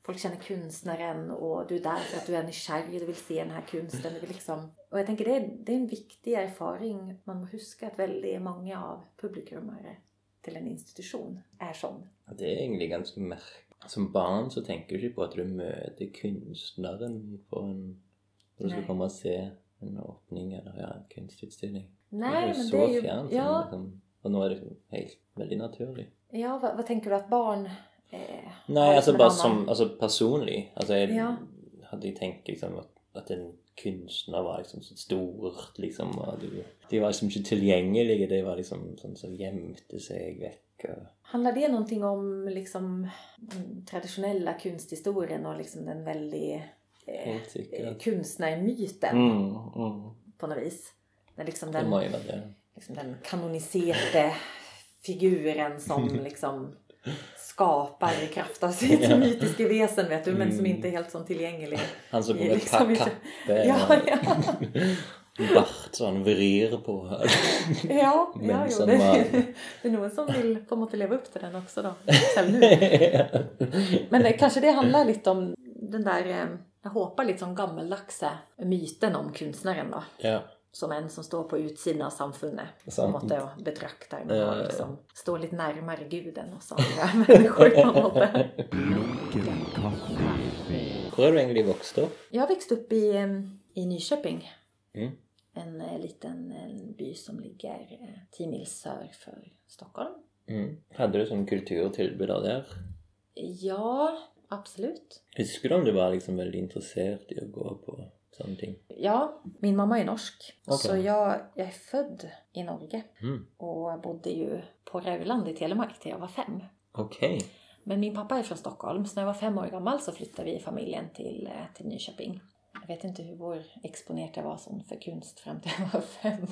folk känner konstnären och du är där för att du är nykärlig, du vill se den här konsten. Du vill liksom... Och jag tänker det är, det är en viktig erfaring. Man måste huska att väldigt många av publikumare till en institution är sånn. Ja, Det er egentlig ganske merkelig. Som barn så tenker du ikke på at du møter kunstneren på en Når du skal Nei. komme og se en åpning eller ja, en kunstutstilling. Nej, det jo men så det är ju... fjernt. Ja, Liksom, og nå er det helt veldig naturlig. ja vad, vad tänker du att barn... Eh, Nei, har altså som annan- altså personlig. Altså jeg Ja. hadde tenkt liksom at, at en kunstner var liksom så stort, liksom. Og du, de var liksom ikke tilgjengelige. De var liksom sånn som gjemte seg vekk. Handlar det någonting om liksom den traditionella konsthistorien och liksom den väldigt eh, eh, konstnärmyten mm, mm. på något vis? Den, liksom den, det. liksom den kanoniserade figuren som [laughs] liksom skapar i kraft av sitt [laughs] Ja. mytiska väsen vet du, men som Mm. inte är helt sån tillgänglig. Han som med liksom pa- ikke- kappe Ja, ja. [laughs] bart sånn vrir på. Ja, ja [laughs] Men jo, som det, [laughs] det är någon som vill på sätt leva upp till den också då. Nu. [laughs] Men det, kanske det handlar lite om den där, eh, jag hoppas lite som gammeldags myten om konstnären då. ja. Som en som står på utsidan av samfundet. På Sant. något sätt och betraktar Ja, ja, ja. liksom står lite närmare guden och andra människor på något. Hvor er du egentlig vokst opp? Jag växte upp i, eh, i Nyköping. Mm. En eh, liten en by som ligger eh, 10 mil sör för Stockholm. Mm. Hadde du sånn kulturtilbuder der? Ja, absolut. Husker du om du var liksom veldig interessert i å gå på ting? Ja, min mamma är norsk. Okej. Så jag, jag är född i Norge Mm. och bodde ju på Rauland i Telemark till jag var fem. Ok. Men min pappa är från Stockholm, så när jag var fem år gammal så flyttade vi familjen till, eh, till Nyköping. Jag vet inte hur vår exponerat jag var som för konst fram till jag var fem.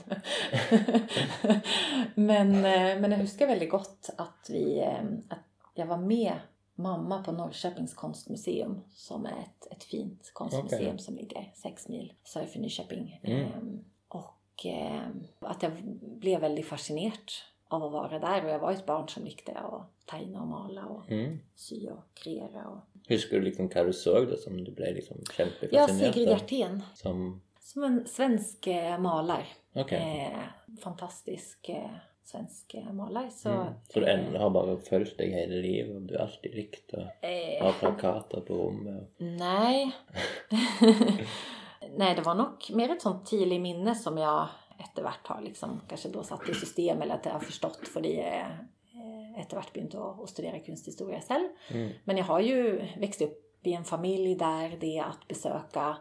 men, eh, men jag huskar väldigt gott att, vi, eh, att jag var med mamma på Norrköpings konstmuseum som är ett, ett fint konstmuseum Okej. som ligger sex mil söder för Nyköping. Mm. Ehm, Och eh, att jag blev väldigt fascinerad av att vara där och jag var ett barn som likte att tegna och mala och Mm. sy och kreera. Och... Husker du liksom hva du så da, som du ble liksom Ja, kjempefascinert Sigrid av? Hjertén. Som Som en svensk eh, malare. Ok. Eh, fantastisk eh, svensk eh, malare. Så, mm. Så du en- har bare fulgt deg hele livet, du har alltid likt å eh, ha plakater på rommet? og- Nej. [laughs] [laughs] Nej, det var nog mer ett sånt tidigt minne som jag efterhvert har liksom kanske då satt i system eller att jag har förstått för det eh, efterhvert begynt att, studera konsthistoria själv. Mm. Men jag har ju växt upp i en familj där det att besöka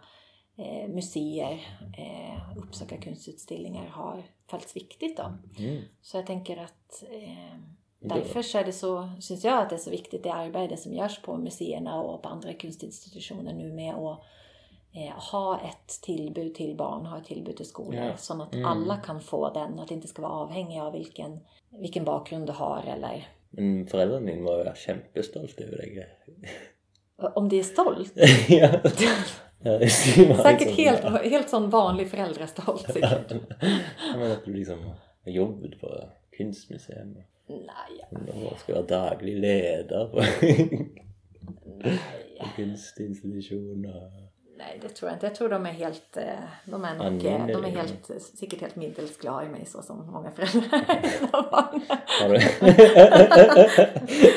eh, museer, eh, uppsöka konstutställningar har följts viktigt då. Mm. Så jag tänker att eh, därför så är det så, syns jag att det är så viktigt det arbete som görs på museerna och på andra konstinstitutioner nu med att eh, ha ett tillbud till barn, ha ett tillbud till skolor. Ja. Så att Mm. alla kan få den, att det inte ska vara avhängigt av vilken, vilken bakgrund du har eller Men föräldrarna dina var ju kämpestolt över dig. om det är stolt. [laughs] ja. man Säkert liksom- helt, helt sån vanlig föräldrastolt säkert. Ja, men att du liksom har jobbat på Kunstmuseum Nej, och ska vara daglig ledare på nej, kunstinstitutioner. Nej, det tror jag inte. Jag tror de är helt, eh, de är nog, eh, de är helt, säkert helt middelsglada i mig så som många [laughs] föräldrar [laughs] är.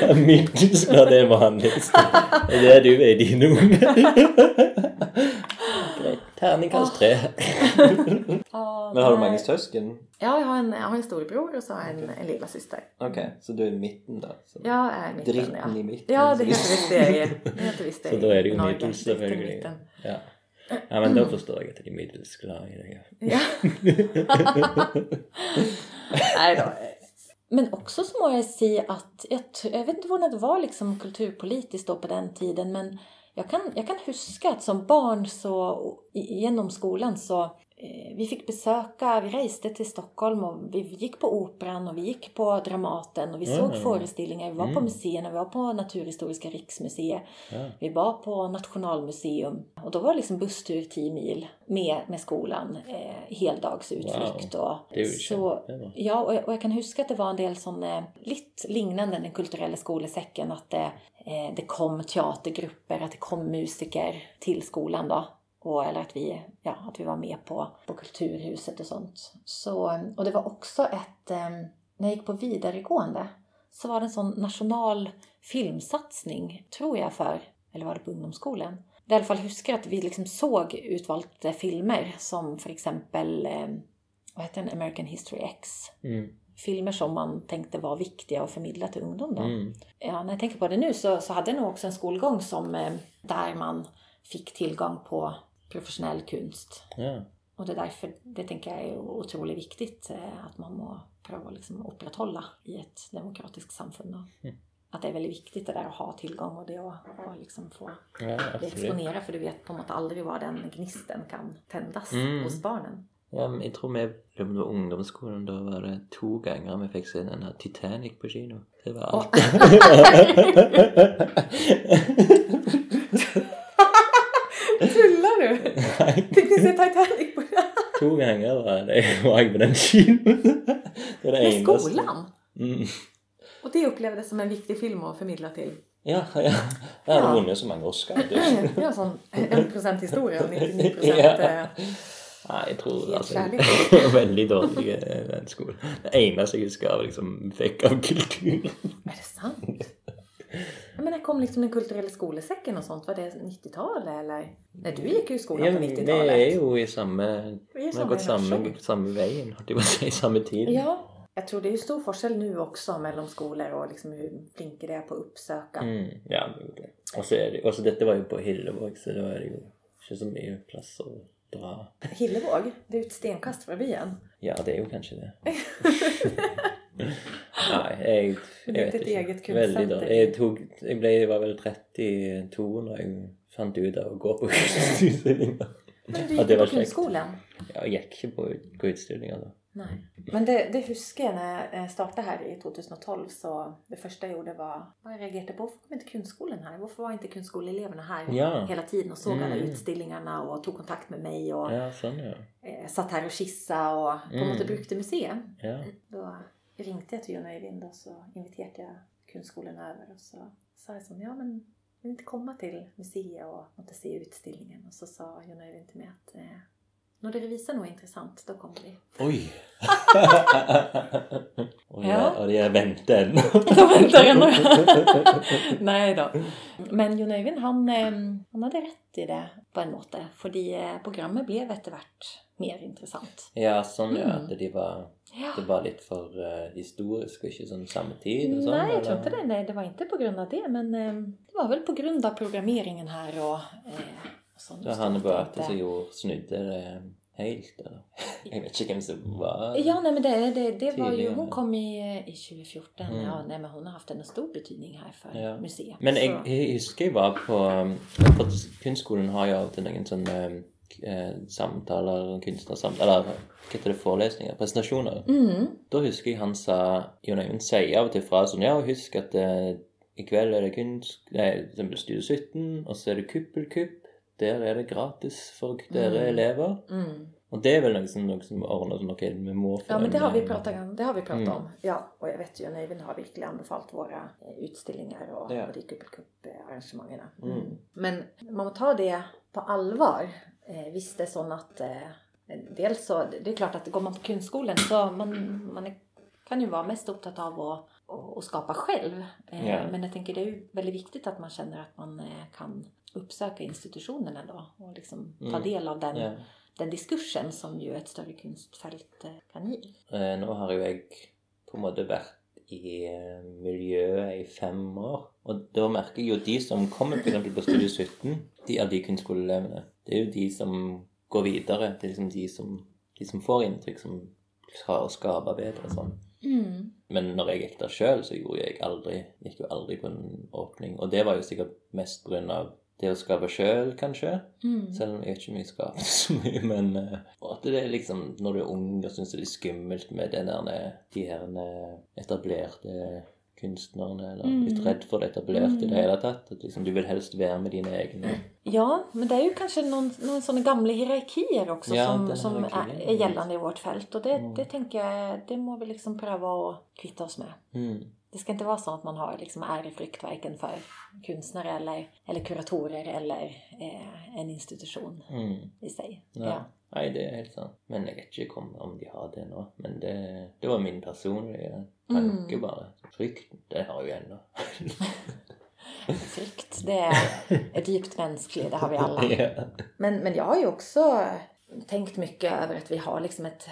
du? Mittelsglad är vanligt. Det är du är i din unge. Tärningkast tre. Men har du många syskon? Ja, jag har en, jag har en storebror och så har jag en, en lilla syster. Okej, så du är i mitten där? Så. Jag är i mitten, Dritten ja. i mitten. Ja, det heter visst det. Det heter visst det Så då är det ju i Ja. ja, men då förstår jag att det är middelsglad i. Ja. [laughs] Nej då. Men också så må jag säga att, jag, jag vet inte vad det var liksom kulturpolitiskt då på den tiden, men jag kan, jag kan huska att som barn så genom skolan så vi fick besöka, vi reste till Stockholm och vi gick på Operan och vi gick på Dramaten och vi såg Mm. föreställningar, vi var på Mm. museerna, vi var på Naturhistoriska riksmuseet. Ja. Vi var på Nationalmuseum och då var det liksom busstur 10 mil med, med skolan, eh, heldagsutflykt. Och, är ju så, ja, och jag, och jag kan huska att det var en del som eh, lite liknande den kulturella skolesäcken, att det, eh, det kom teatergrupper, att det kom musiker till skolan då. Och, eller att vi, ja, att vi var med på, på Kulturhuset och sånt. Så, och det var också ett, eh, när jag gick på vidaregående så var det en sån national filmsatsning, tror jag, för, eller var det på ungdomsskolan? I alla fall huskar att vi liksom såg utvalda filmer som för exempel, eh, vad heter den, American History X. Mm. Filmer som man tänkte var viktiga att förmedla till ungdom då. Mm. Ja, när jag tänker på det nu så, så hade jag nog också en skolgång som, eh, där man fick tillgång på professionell konst. Ja. Och det är därför det tänker jag är otroligt viktigt eh, att man må pröva liksom upprätthålla i ett demokratiskt samfund. Mm. Att det är väldigt viktigt det där att ha tillgång och det att, att liksom få ja, exponera för du vet på något aldrig var den gnisten kan tändas Mm. hos barnen. Ja, jeg tror vi på ungdomsskolen, da var det to ganger vi fikk se den her Titanic på kino. Det var. Tullar [laughs] [laughs] Ni se Titanic på to ganger var, det, jeg på den. Det det Med skolan? Mm. Och det upplevdes som en viktig film att förmedla till Ja, ja. Hadde Ja. vunnet så mange Oscar. [laughs] Det är en 1% historia [laughs] och 99% Ja. eh, Nei, jeg tror var Veldig dårlig eh, skolen. Det jeg husker av liksom fikk av kultur. Är det sant? Ja, men när kom liksom den kulturella skolesäcken och sånt? Var det 90-talet eller? Nej, du gick ju i skolan Ja, på vi er 90-talet. jo i samme Vi är Vi har samma gått samme, generation. samme veien, holdt jeg på å si, samme tid. Ja, jag tror det är ju stor forskjell nu också mellan skolor och liksom hur flinke det är på att uppsöka. Mm, ja, det er jo det. Og så det, dette var jo på Hillevåg, så da er det ikke så mye plass å dra. Hillevåg, det är ju ett stenkast från byen. Ja, det er jo kanskje det. [laughs] [laughs] Jeg det er vet et ikke. eget. Veldig. Jeg, tok, jeg, ble, var vel 32 når jeg fant ut av å gå på [laughs] utstillinger. Men du var på kjekt. kunstskolan. Ja, jeg gikk ikke på, på utstillinger da. Nej. Men det, det huskar jag när jag startade här i 2012 så det första jag gjorde var vad jag reagerade på. Varför kom inte kunstskolan här? Varför var inte kunstskoleeleverna här Ja. hela tiden och såg alla Mm. utställningarna och tog kontakt med mig och Ja, sånn, ja. eh, satt här och kissa och på Mm. något brukte museum. Ja, Då ringde jag till Jon Öjvind och så inviterade jag kunstskolan över och så sa jag som ja men vill inte komma till museet och inte se utställningen? Och så sa Jon Öivind till mig att eh, når dere viser noe intressant, då kommer vi. Oi! [laughs] og, Ja. jeg, og jeg venter ennå. Jag väntar [laughs] ännu. Nej då. Men Jon Øyvind, han, eh, han hade rätt i det på en måte. Fordi eh, programmet blev etter hvert mer interessant. Ja, sånn ja. Mm. At de var, Ja. det var litt for eh, historisk og ikke sånn samme tid og sånn? Nej, jag tror inte det. Nej, det var inte på grund av det. Men eh, det var väl på grund av programmeringen här och, eh, och. Så han Att Beate inte- som gjorde, snudde det helt, eller? Jeg [laughs] vet ikke hvem som var Ja, nej men det, det, det var ju, hon kom i, i 2014. Mm. Ja, nej men hon har haft en stor betydning här för Ja. museet. Men Så- jeg husker jeg var på um, For kunstskolen har jo og til noen sånne um, eh, samtaler, kunstnersamtaler Eller hva heter det, forelesninger? Presentasjoner. Mm. Da husker jeg han sa Jon Øyvind sier av og til fra sånn Ja, husk at eh, i kveld er det kunst... Nei, for eksempel Studio 17, og så er det Kuppelkupp. Der er det gratis for dere Mm. elever. Mm. Og det er vel noe som, noe som ordner sånn Ok, vi må få Ja, men det har vi eh, pratat om. Det har vi pratat Mm. om. Ja, och jag vet ju, Nöjvind har verkligen anbefallt våra eh, utställningar och, Ja. och de kuppelkupp-arrangemangen. Mm. Men man må ta det på allvar. Eh, visst det är så att eh, dels så, det är klart att går man på kunstskolan så man, man är, kan ju vara mest upptatt av att, att, att skapa själv. Eh, Ja. Men jag tänker det är ju väldigt viktigt att man känner att man kan uppsöka institutionerna då och liksom ta Mm. del av den, Ja. den diskursen som ju ett större kunstfält eh, kan ge. Eh, Nå har jo jeg på en måte vært i eh, miljøet i fem år. Og da merker jeg jo de som kommer for eksempel på Studio 17, de av de kunstskoleelevene, det er jo de som går videre. Det er liksom de som, de som får inntrykk, som klarer å skape bedre og sånn. Mm. Men når jeg gikk der sjøl, så gjorde jeg aldri, gikk jo aldri på en åpning. Og det var jo sikkert mest på å skape sjøl, kanskje. Mm. Selv om jeg vet ikke om jeg skaper så mye, men eh, og at det er liksom Når du er ung og syns det er litt skummelt med den der, de her eh, etablerte kunstnerne, eller Mm. litt redd for det etablerte i Mm. det hele tatt. At liksom du vil helst være med dine egne. Ja, men det är ju kanske någon, någon sådana gamla hierarkier också Ja, som, som är, är gällande i vårt fält. Och det, Mm. det tänker jag, det må vi liksom pröva att kvitta oss med. Mm. Det ska inte vara så att man har liksom ärefrykt varken för konstnärer eller, eller kuratorer eller eh, en institution Mm. i sig. Ja. Ja. Nei, det er helt sant. Men jeg vet ikke om, de har det nå. Men det, det var min personlige tanke, Mm. bare. Frykten, det har jo ennå. Frykt, det är, är djupt mänskligt, det har vi alla. [laughs] ja. Men, men jag har ju också tänkt mycket över att vi har liksom ett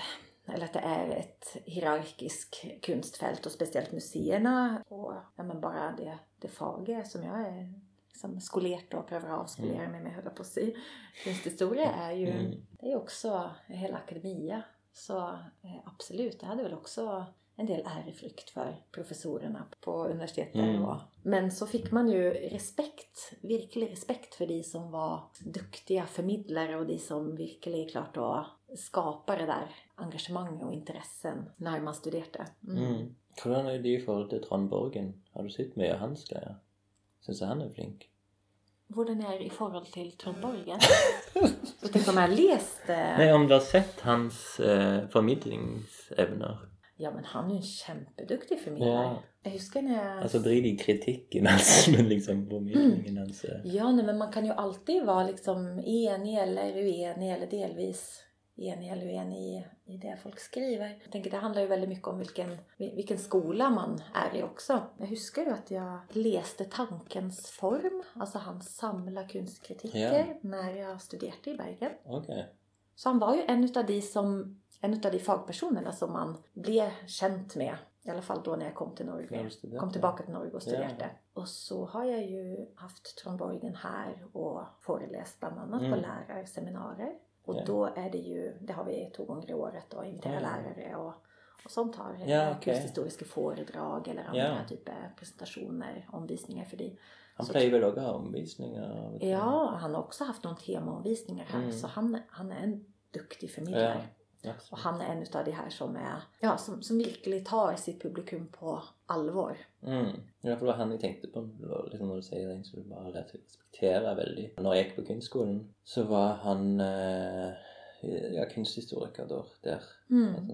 eller att det är ett hierarkiskt konstfält och speciellt museerna och ja, men bara det, det fager som jag är liksom skolert och prövar att avskolera mig med höll jag på att säga. Konsthistoria är ju Mm. det är också hela akademia. Så eh, absolut, det hade väl också en del ärefrykt för professorerna på universitetet. Mm. Och, men så fick man ju respekt, virkelig respekt för de som var duktiga förmedlare och de som virkelig klart då skapade det där engagemanget och intressen när man studerade. Mm. Mm. Hvordan er de i forhold til Trond Borgen? Har du sett mye av hans greier? Syns jeg han er flink? Hvordan är det i förhållande till Trond Borgen? Så [laughs] tänk om jag läst... eh, Nei, om du har sett hans eh, formidlingsevner? Ja men han är ju en kämpeduktig förmedlare. Ja. Jag huskar när jag... Altså drit i kritikken hans, [laughs] men liksom formidlingen hans eh. Ja, nej, men man kan ju alltid vara liksom enig eller uenig eller delvis enig eller uenig i, i det folk skriver. Jag tänker det handlar ju väldigt mycket om vilken, vilken skola man är i också. Jag huskar ju att jag läste Tankens form, alltså hans samla kunstkritiker, Ja. när jag studerade i Bergen. Ok. Så han var ju en utav de som en utav de fagpersonerna som man blev känt med. I alla fall då när jag kom till Norge. Kom tillbaka till Norge och studerade. Ja. Och så har jag ju haft Trond Borgen här och föreläst bland annat Mm. på lärarseminarier. Och Ja. då är det ju, det har vi två gånger i året och invitera Ja. lärare och, och sånt har Ja, eh, okej. kunsthistoriska föredrag eller andra Ja. typer av presentationer, omvisningar för det. Han pleier vel òg å ha omvisninger? Ja, han har också haft någon temaomvisningar här Mm. så han, han är en duktig förmedlare. Ja. Och han är en utav de här som är, ja, som, som virkelig tar sitt publikum på allvar. Mm. Ja, for det var han jeg tenkte på det liksom når du sier det, så du bare lærte å respektere veldig. Når jeg gikk på kunstskolen, så var han eh, ja, kunsthistoriker da, der. Mm. Altså,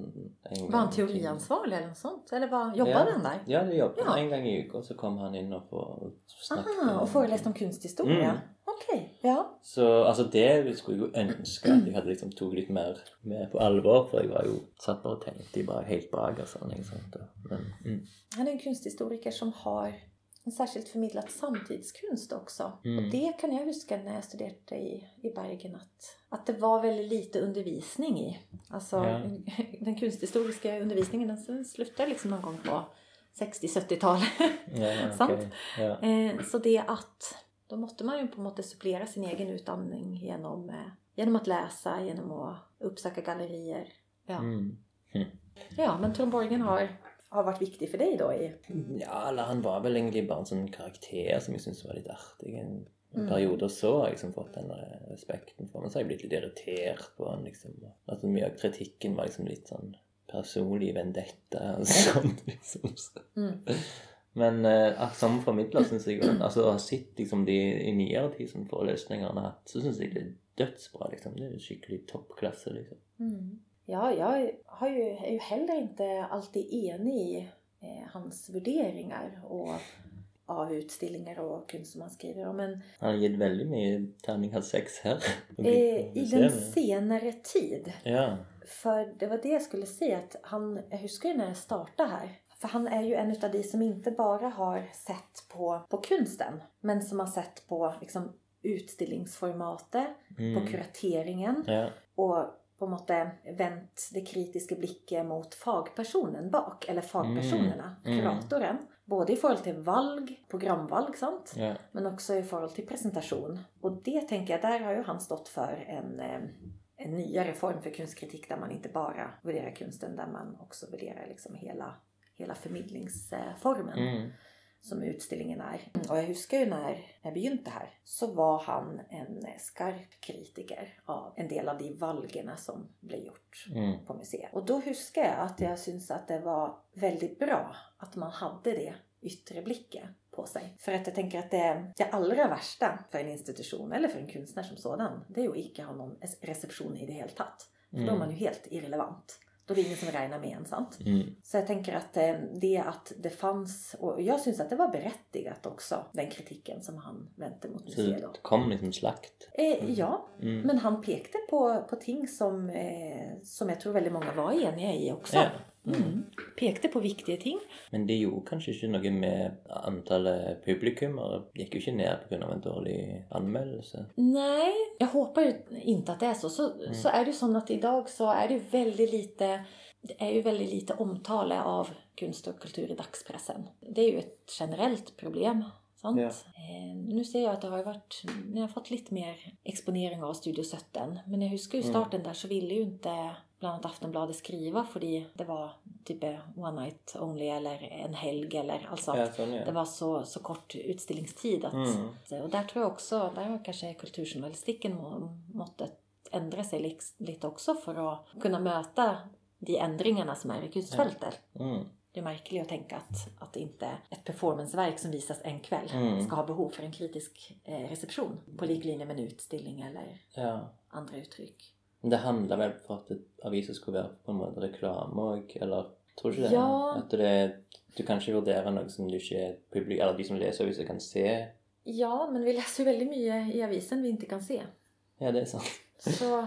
en Var han teoriansvarig eller något sånt? Eller var, jobbade Ja. han där? Ja, det jobbet Ja. en gang i uka, så kom han inn og få snakke. Aha, och föreläst om konsthistoria? Mm. Okej, ja. Så altså, det skulle jeg jo ønske at jeg hadde liksom tok litt mer med på alvor, for jeg var jo satt bare og tenkte bare helt sånn, ikke sant. Men, mm. Han är en konsthistoriker som har en särskilt förmedlat samtidskunst också. Mm. Och det kan jag huska när jag studerade i, i Bergen att, att det var väldigt lite undervisning i. Alltså Ja. den [laughs] konsthistoriska undervisningen den slutade liksom någon gång på 60-70-talet. ja, [laughs] Sant. ok. Ja. Eh, så det att då måste man ju på en måte supplera sin egen utdanning genom eh, genom att läsa, genom att uppsöka gallerier. Ja, Mm. ja men Tom Borgen har, har varit viktig för dig då i... Ja, eller han var vel egentlig bare en sånn karakter som jeg syntes var litt artig. En Mm. periode så har jeg liksom fått den respekten for ham. Så har jeg blitt litt irritert på han, liksom. At mye av kritikken var liksom litt sånn personlig vendetta [laughs] og sånn, liksom. Mm. Men eh, at som formidler syns jeg Altså å ha sett liksom de i nyere tid som har hatt, så syns jeg det er dødsbra, liksom. Det er skikkelig toppklasse, liksom. Mm. Ja, jag har ju, är ju heller inte alltid enig i eh, hans värderingar och av utställningar och konst som han skriver om. Men Han har gitt veldig mye terningkast seks [laughs] her. på eh, i den senare tid Ja. För det var det jag skulle säga att han, jag huskar ju när jag startade här. För han är ju en av de som inte bara har sett på, på konsten. Men som har sett på liksom utställningsformatet, Mm. på kurateringen ja. och på en måte vänt det kritiska blicket mot fagpersonen bak, eller fagpersonerna, Mm. Mm. kuratorn. Både i förhållande till valg, programvalg, sant? ja. men också i förhållande till presentation. Och det tänker jag, där har ju han stått för en, eh, en nyare form för kunstkritik där man inte bara värderar konsten, där man också värderar liksom hela, hela förmedlingsformen Mm. Som utställningen är. Och jag huskar ju när jag begynte här så var han en skarp kritiker av en del av de valgerna som blev gjort Mm. på museet. Och då huskar jag att jag syns att det var väldigt bra att man hade det yttre blicket på sig. För att jag tänker att det, det allra värsta för en institution eller för en konstnär som sådan, det är ju att inte ha någon reception i det helt tatt. För då är man ju helt irrelevant. Är det ingen som räknar med en, sant? Mm. Så jag tänker att eh, det att det fanns, och jag syns att det var berättigat också, den kritiken som han vände mot Så museet då. det kom liksom slakt. Eh, ja, Mm. men han pekade på, på ting som, eh, som jag tror väldigt många var eniga i också. Ja. Mm. Pekte på viktiga ting. Men det gjorde kanskje ikke noe med antallet publikummere. Gikk jo ikke ned pga. en dårlig anmeldelse. Nej, jag hoppas ju inte att det är så. Så, så är det ju så att idag så är det ju väldigt lite det är ju väldigt lite omtale av konst och kultur i dagspressen. Det är ju ett generellt problem. Sant? Ja. Eh, nu ser jag att det har ju varit, ni har fått lite mer exponering av Studio 17. Men jag huskar ju starten där så ville ju inte bland annat Aftonbladet skriva för det var typ one night only eller en helg eller alltså Ja, ja. det var så, så kort utställningstid. Att, Mm. Och där tror jag också, där har kanske kulturjournalistiken må, måttet ändra sig lite också för att kunna möta de ändringarna som är i kunstfältet. Mm. Det är märkligt att tänka att, att inte ett performanceverk som visas en kväll Mm. ska ha behov för en kritisk eh, reception på liklinje med en utställning eller andra uttryck. Det handla vel for at aviser skulle være på en måte reklame òg, eller tror du ikke det? Ja. At det, du kan ikke vurdere noe som du ikke publik, eller de som leser aviser, kan se. Ja, men vi läser ju väldigt mycket i avisen vi inte kan se. Ja, det er sant. Så [laughs]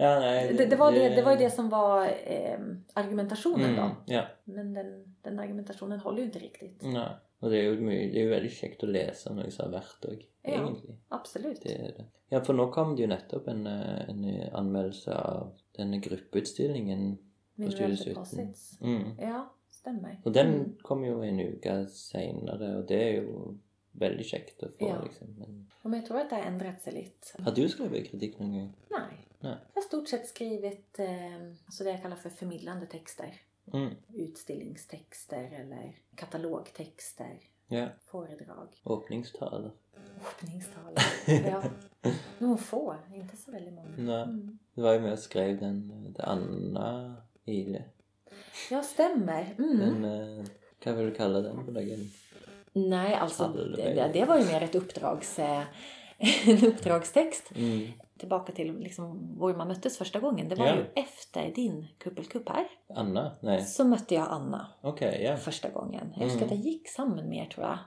Ja, nei, det, det, var det, det var ju det som var eh, argumentationen då. Mm, ja. Men den, den argumentationen håller ju inte riktigt. Nei. Og det er jo mye, det er jo veldig kjekt å lese noe som er verdt òg, Ja. egentlig. Absolut. Det det. Ja, for nå kom det jo nettopp en, eh, en anmeldelse av denne gruppeutstillingen på Mineral Studio 17. deposits. Mm. Ja, stämmer. Og den Mm. kom jo en uke seinere, og det er jo veldig kjekt å få, Ja. liksom. Men Men jag tror att det har ändrat sig lite. har du skrevet kritikk noen gang? Nej. Nej. Jag har stort sett skrivit eh, alltså det jag kallar för förmedlande texter. Mm. Utställningstexter eller katalogtexter. Ja. Föredrag. Åpningstaler. Öppningstal. [laughs] ja. Någon få, inte så väldigt många. Nei. Mm. Det var jo med og skrev den til Anna Ile. Ja, stämmer. Mm. Den eh, vil du kalle den? på dagen? Nej, alltså det, det, det var ju mer ett uppdrags, eh, [laughs] en uppdragstext. Mm. Tillbaka till liksom var man möttes första gången. Det var Ja. ju efter din kuppelkupp här. Anna? Nei. Så mötte jag Anna Ok, ja. första gången. Jag huskar att jag gick samman med er tror jag.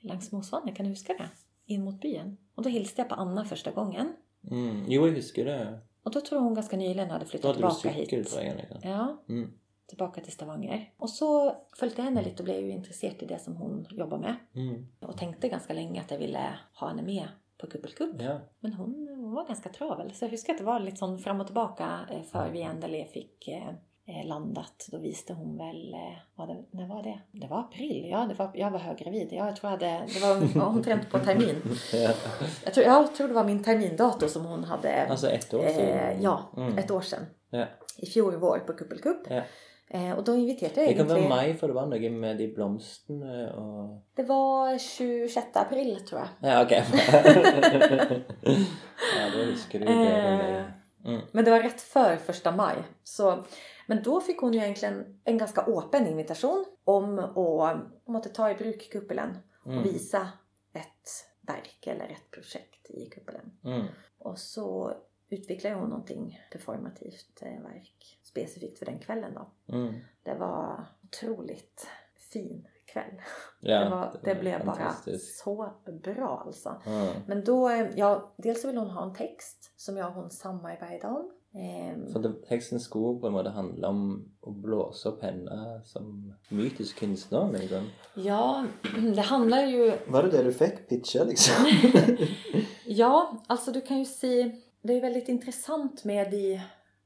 Längs Mosvannet, kan du huska det? In mot byn. Och då hilste jag på Anna första gången. Mm. Jo, jeg husker det. Och då tror jag hon ganska nyligen hade flyttat hadde du tillbaka hit. Ja, Mm. tillbaka till Stavanger. Och så följde jag henne lite och blev ju intresserad i det som hon jobbar med. Mm. Och tänkte ganska länge att jag ville ha henne med på Kuppelkupp. Ja. Men hon, hon var ganska travel. Så jag huskar att det var lite sån fram och tillbaka eh, för vi endelig fick eh, eh, landat, då visste hon väl, vad det, när var det? Det var april, ja, det var, jag var höggravid. Ja, jag tror jag hade, det var [laughs] omtrent på termin. Ja. Jag tror, jag tror det var min termindator som hon hade. Altså ett år siden. eh, ja, Mm. ett år sedan. Ja. I fjol vår på Kuppelkupp. Ja. Eh, och då inviterade jag Det kan være egentlig mai, for det var noe med de blomstene og Det var 26 april tror jag. Ja, ok. [laughs] ja, det husker du Eh, meg. Mm. Men det var rätt för första maj. Så, men då fick hon ju egentligen en ganska öppen invitation om att att ta i bruk kuppelen och Mm. visa ett verk eller ett projekt i kuppelen. Mm. Och så utvecklade hon någonting performativt eh, verk specifikt för den kvällen då. Mm. Det var otroligt fin kväll. Ja, det, var, det, blev bara så bra alltså. Mm. Men då, ja, dels så ville hon ha en text som jag och hon samarbetade om. Ehm, For det, teksten skulle på en måte handle om å blåse opp henne som mytisk kunstner. Liksom. ja, [clears throat] det handlar ju... Var det det du fick pitcha liksom? [laughs] Ja, alltså du kan ju se... Det är väldigt intressant med de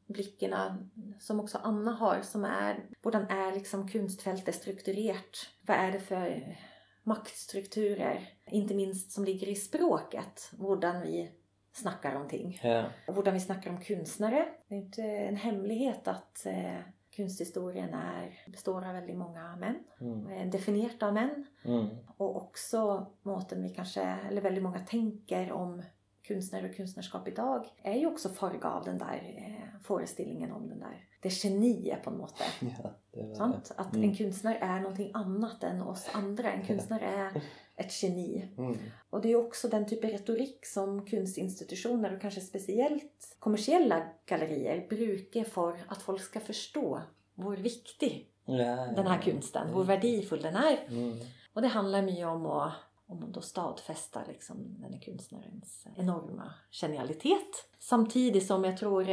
blickarna som också Anna har som är... Hvordan är liksom kunstfältet strukturerat? Vad är det för maktstrukturer? Inte minst som ligger i språket. Hvordan vi snackar om ting. Ja. Och hvordan vi snackar om konstnärer. Det är inte en hemlighet att eh, konsthistorien är, består av väldigt många män. Mm. Definierat av män. Mm. Och också måten vi kanske, eller väldigt många tänker om konstnärer och konstnärskap idag är ju också farga av den där eh, föreställningen om den där, det geniet på något [laughs] sätt. ja, det var Sant? Att Mm. en konstnär är någonting annat än oss andra. En konstnär är [laughs] ett geni. Mm. Och det är också den typen av retorik som kunstinstitutioner och kanske speciellt kommersiella gallerier brukar för att folk ska förstå hur viktig ja, ja, den här konsten, hur värdefull den är. Mm. Och det handlar mycket om att, om att då stadfästa liksom den här konstnärens enorma genialitet. Samtidigt som jag tror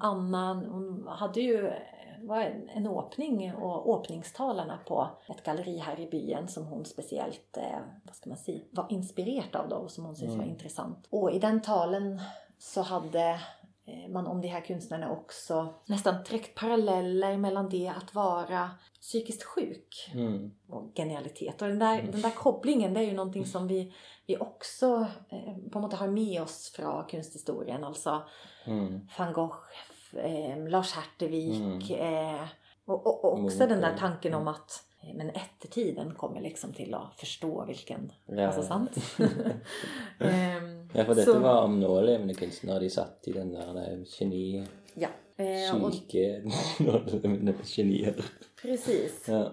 Anna, hon hade ju var en, öppning och öppningstalarna på ett galleri här i byn som hon speciellt, eh, vad ska man säga, var inspirerad av då och som hon syntes var Mm. intressant. Och i den talen så hade man om de här konstnärerna också nästan träckt paralleller mellan det att vara psykiskt sjuk Mm. och genialitet. Och den där, den där kopplingen det är ju någonting som vi, vi också eh, på något sätt har med oss från konsthistorien. Alltså Mm. van Gogh, eh, Lars Hertevik Mm. eh, och, och, och också Mm, den där mm. tanken om att eh, men eftertiden kommer liksom till att förstå vilken... Ja, Alltså sant? [laughs] [laughs] Ja, for dette så- var om nålevende kunstnere. De satt i den der eh, geni... Ja, eh, och Syke nålevende [laughs] genier. precis. Ja.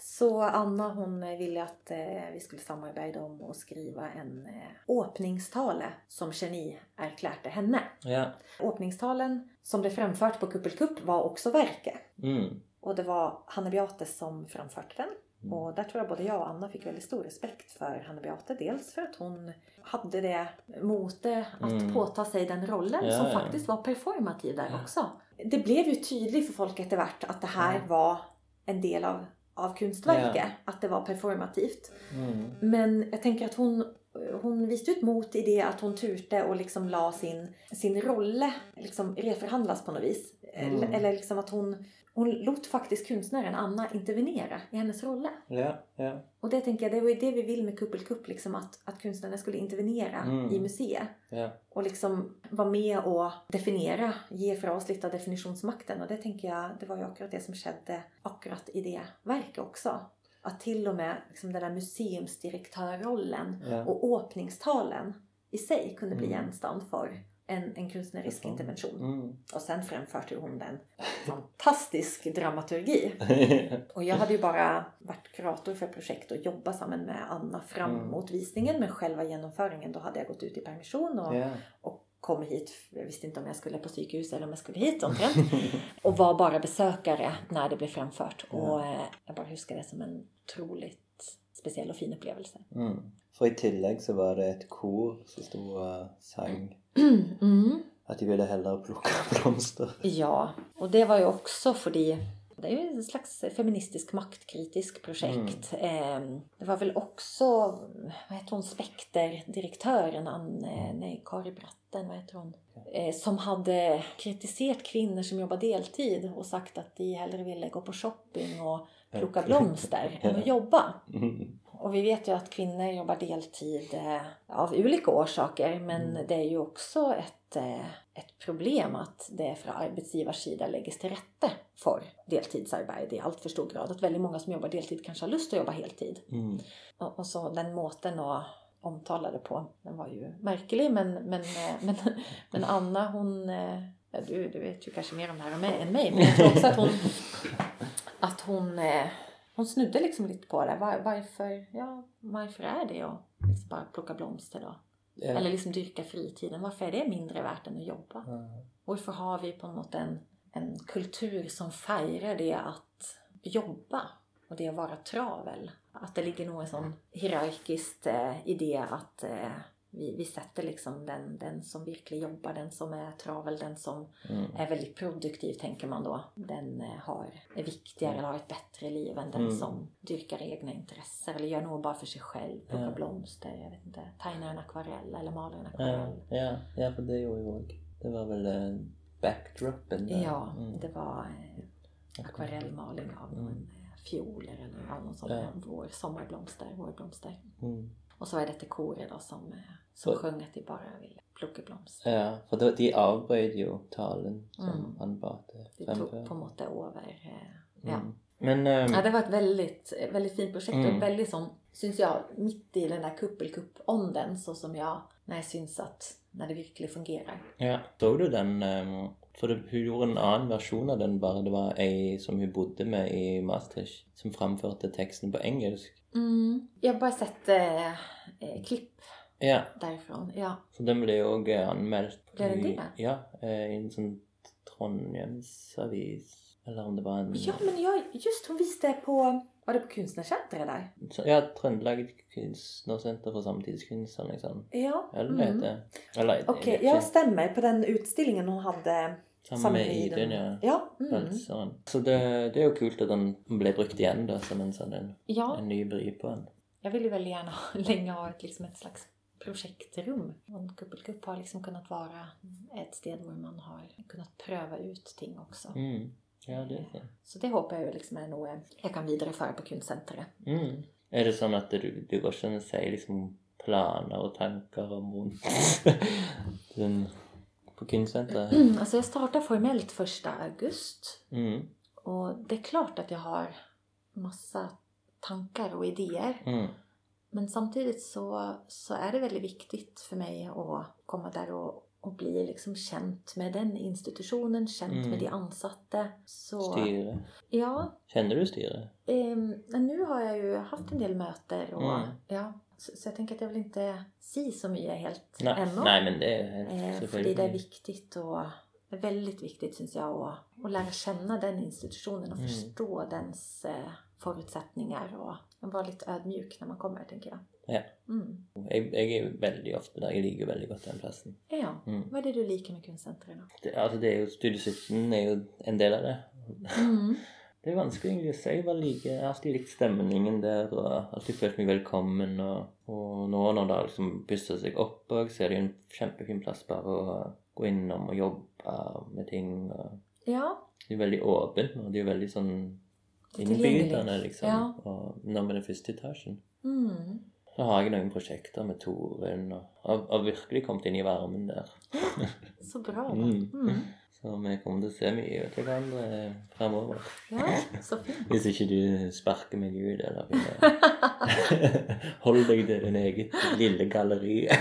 Så Anna hon eh, ville att eh, vi skulle samarbeta om att skriva en eh, öppningstale som geni erklärte henne. ja. Öppningstalen som blev framfört på Kuppelkupp var också verket. Mm. Och det var Hanne Beate som framförde den. Mm. Och där tror jag både jag och Anna fick väldigt stor respekt för Hanne Beate. Dels för att hon hade det mote att Mm. påta sig den rollen Ja, som ja. faktiskt var performativ där Ja. också. Det blev ju tydligt för folk efterhvert att det här var en del av, av konstverket. Att det var performativt. Mm. Men jag tänker att hon, hon visste ut mot i det att hon turte och liksom la sin, sin rolle liksom reförhandlas på något vis. Mm. Eller, liksom att hon, hon låt faktiskt konstnären Anna intervenera i hennes rolle. Ja, ja. Och det tänker jag, det var ju det vi vill med Kuppelkupp, liksom att, att konstnärerna skulle intervenera Mm. i museet. ja. Och liksom vara med och definiera, ge från oss lite av definitionsmakten. Och det tänker jag, det var ju akkurat det som skedde akkurat i det verket också. Att till och med liksom den där museumsdirektörrollen ja. och öppningstalen i sig kunde bli Mm. genstand för en, en konstnärsk intervention. Mm. Och sen framförde hon den fantastisk dramaturgi. [laughs] Och jag hade ju bara varit kurator för projekt och jobbat samman med Anna fram Mm. mot visningen. Men själva genomföringen, då hade jag gått ut i permission och, ja. och kom hit. Jag visste inte om jag skulle på psykhus eller om jag skulle hit omtrent. [laughs] och var bara besökare när det blev framfört. Och eh, jag bara huskar det som en otroligt speciell och fin upplevelse. Mm. For i tillegg så var det et kor som sto og sang [clears throat] Mm. at de ville heller plukke [laughs] blomster. Ja, och det var ju också för det är ju en slags feministisk maktkritisk projekt. Mm. Eh, Det var väl också, vad heter hon, Spekter-direktören, eh, nej, Kari Bratten, vad heter hon? Eh, Som hade kritiserat kvinnor som jobbar deltid och sagt att de hellre ville gå på shopping och plocka blomster än att jobba. Mm. Och vi vet ju att kvinnor jobbar deltid eh, av olika orsaker men det är ju också ett, eh, ett problem att det från arbetsgivarsida läggs till rätte för deltidsarbete i allt för stor grad. Att väldigt många som jobbar deltid kanske har lust att jobba heltid. Mm. Och, och så den måten att omtala det på, den var ju märklig men, men, eh, [laughs] men, men Anna hon, ja, du, du vet ju kanske mer om det här än mig- men jag tror också att hon, [laughs] att hon, hon snudde liksom lite på det. Var, varför, ja, varför är det att liksom bara plocka blomster då? Ja. Eller liksom dyrka fritiden. Varför är det mindre värt än att jobba? Varför har vi på något en, en kultur som firar det att jobba och det att vara travel? Att det ligger nog en sån hierarkisk eh, idé att eh, vi, vi sätter liksom den, den som verkligen jobbar, den som är travel, den som Mm. är väldigt produktiv tänker man då. Den eh, har, är viktigare eller har ett bättre liv än den Mm. som dyrkar egna intressen eller gör något bara för sig själv. Plockar Ja. blomster, jag vet inte, tegnar en akvarell eller maler en Ja, akvarell. ja, ja, för det gjorde jag. Det var väl eh, backdropen där. Ja, Mm. det var eh, akvarellmaling av någon eh, fioler eller av någon sån Ja. vår, sommarblomster, vårblomster. Mm. Och så är det dekorer då som, eh, som Så- sjöng att de bara vill plocka blomster. Ja, för de avbröt ju talen som Mm. han bad De framföra. tog på en måte över. Eh, ja. Mm. Men ehm, Ja, det var ett väldigt, väldigt fint projekt Mm. och väldigt sån, syns jag, mitt i den där kuppelkupp-ånden så som jag, när jag syns att, när det verkligen fungerar. ja, såg du den? ehm, för det, hun gjorde en annan version av den bara. Det var ei som hun bodde med i Maastricht som framförde texten på engelsk. Mm. Jag har bara sett eh, eh, klipp Ja, därifrån. Ja. så den blev jo òg anmeldt. Ble den i- det? Ja, eh, i en sånn Trondhjemsavis. Eller om det var en ja, men jag, just hon visste på, var det på Kunstnercentret där? Ja, Trøndelag Kunstnersenter for samtidskunst eller noe sånt. Ja. Eller mm. det Eller jeg Okej, vet ja ikke. stämmer. På den utställningen hon hade Sammen med Idun, ja. Ja. Mm. Så det, det er jo kult at den ble brukt igjen da, som en sånn en, ja. en ny vri på den. Jag vill ju väldigt gärna [laughs] länge ha ett, liksom ett slags projektrum. Och en kuppelkupp har liksom kunnat vara ett sted där man har kunnat pröva ut ting också. Mm. Ja, det er sånn. Så det hoppas jag liksom är något jag kan vidareföra på Kunstcentret. Mm. Er det sånn at du, du går å si liksom planer og tanker om [laughs] den på kunstsenteret? [clears throat] Alltså jag startar formellt första august. Mm. Och det är klart att jag har massa tankar och idéer. Mm. Men samtidigt så, så är det väldigt viktigt för mig att komma där och, och bli liksom känt med den institutionen, känt Mm. med de ansatta. Så, Styret. Ja, Kjenner du styret? ehm, men nu har jag ju haft en del möten och Mm. ja, så, så jag tänker att jag vill inte säga så mycket helt Nei, ännu. nei men det helt Eh, selvfølgelig. det är viktigt och det är väldigt viktigt syns jag att, att lära känna den institutionen och Mm. förstå dens eh, förutsättningar och vara lite ödmjuk när man kommer tänker jag. Ja. Mm. Jeg, jeg er jo veldig ofte der. Jeg liker jo veldig godt den plassen. Ja, Mm. vad är det du liker med Kunstcentret då? Det, altså det jo Studio 17 er jo en del av det. Mm. [laughs] Det er vanskelig å si. Bare liker, jeg har alltid likt stemningen der og alltid følt meg velkommen. Og, og nå når det har liksom pussa seg opp òg, så er det en kjempefin plass bare å gå innom og jobbe med ting. Og Ja, det er veldig åpent, og det er veldig sånn innbydende, liksom. Ja. Og nå med den første etasjen. mm. Så har jeg noen prosjekter med Torunn, og har, virkelig kommet inn i varmen der. [laughs] så bra. då. Mm. Så vi kommer til å se mye til hverandre framover. Ja, så fint. Hvis ikke du sparker meg ut, eller Hold deg til din eget lille galleri. Det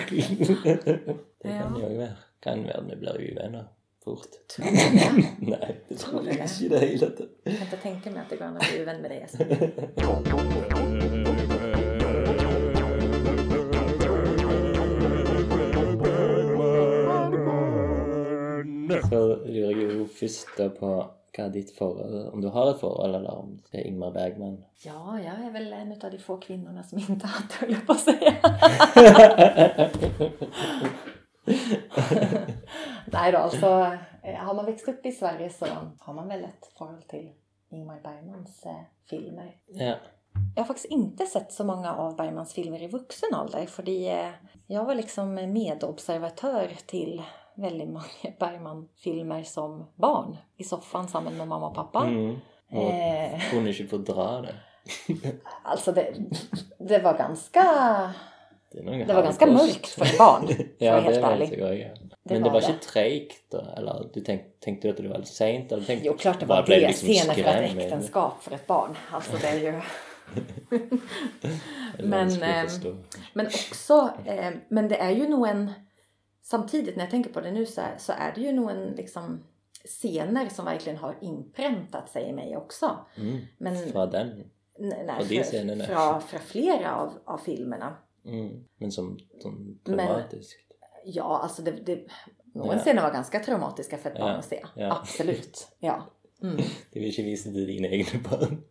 kan jo være. Kan være vi blir uvenner fort. Tror du det? [laughs] Nei, det tror jeg ikke i det hele tatt. Jag kan inte tänka mig att det går att bli vän med dig. [laughs] lurer jeg jo først da på hva er ditt forhold Om du har et forhold, eller om det er Ingmar Bergman. Ja, jag är väl en av de få kvinnorna som inte har det, höll jag på att säga. [laughs] Nej då, alltså eh, har man växt upp i Sverige så har man väl ett förhåll till Ingmar Bergmans eh, filmer. Ja. Jag har faktiskt inte sett så många av Bergmans filmer i vuxen ålder. För jag var liksom medobservatör till väldigt många [laughs] Bergman-filmer som barn. I soffan sammen med mamma och pappa. Mm. Og Eh, kunne ikke fordra det. [laughs] alltså det, det var ganska, Det, det var ganska mörkt för ett barn. [laughs] För att vara helt ärlig. òg. Ja. Det Men var det var ikke treigt, da? Eller du tenk, tenkte du at det var litt seint? eller tenkte- Jo, klart det var det. liksom Scener för ett äktenskap för ett barn. Alltså det är ju... Men, ehm. Men också, eh, men det är ju nog en, samtidigt när jag tänker på det nu så så är det ju nog en liksom scener som verkligen har inpräntat sig i mig också. Mm. Men Fra den? nej, och de scenerna. från, från flera av, av filmerna. Mm. Men som, som Men- dramatisk? Ja, alltså det, det, några Ja. scener var ganska traumatiska för ett barn Ja, att se. ja. Absolut. [laughs] Ja. Mm. [laughs] De vil ikke vise til dine egne barn?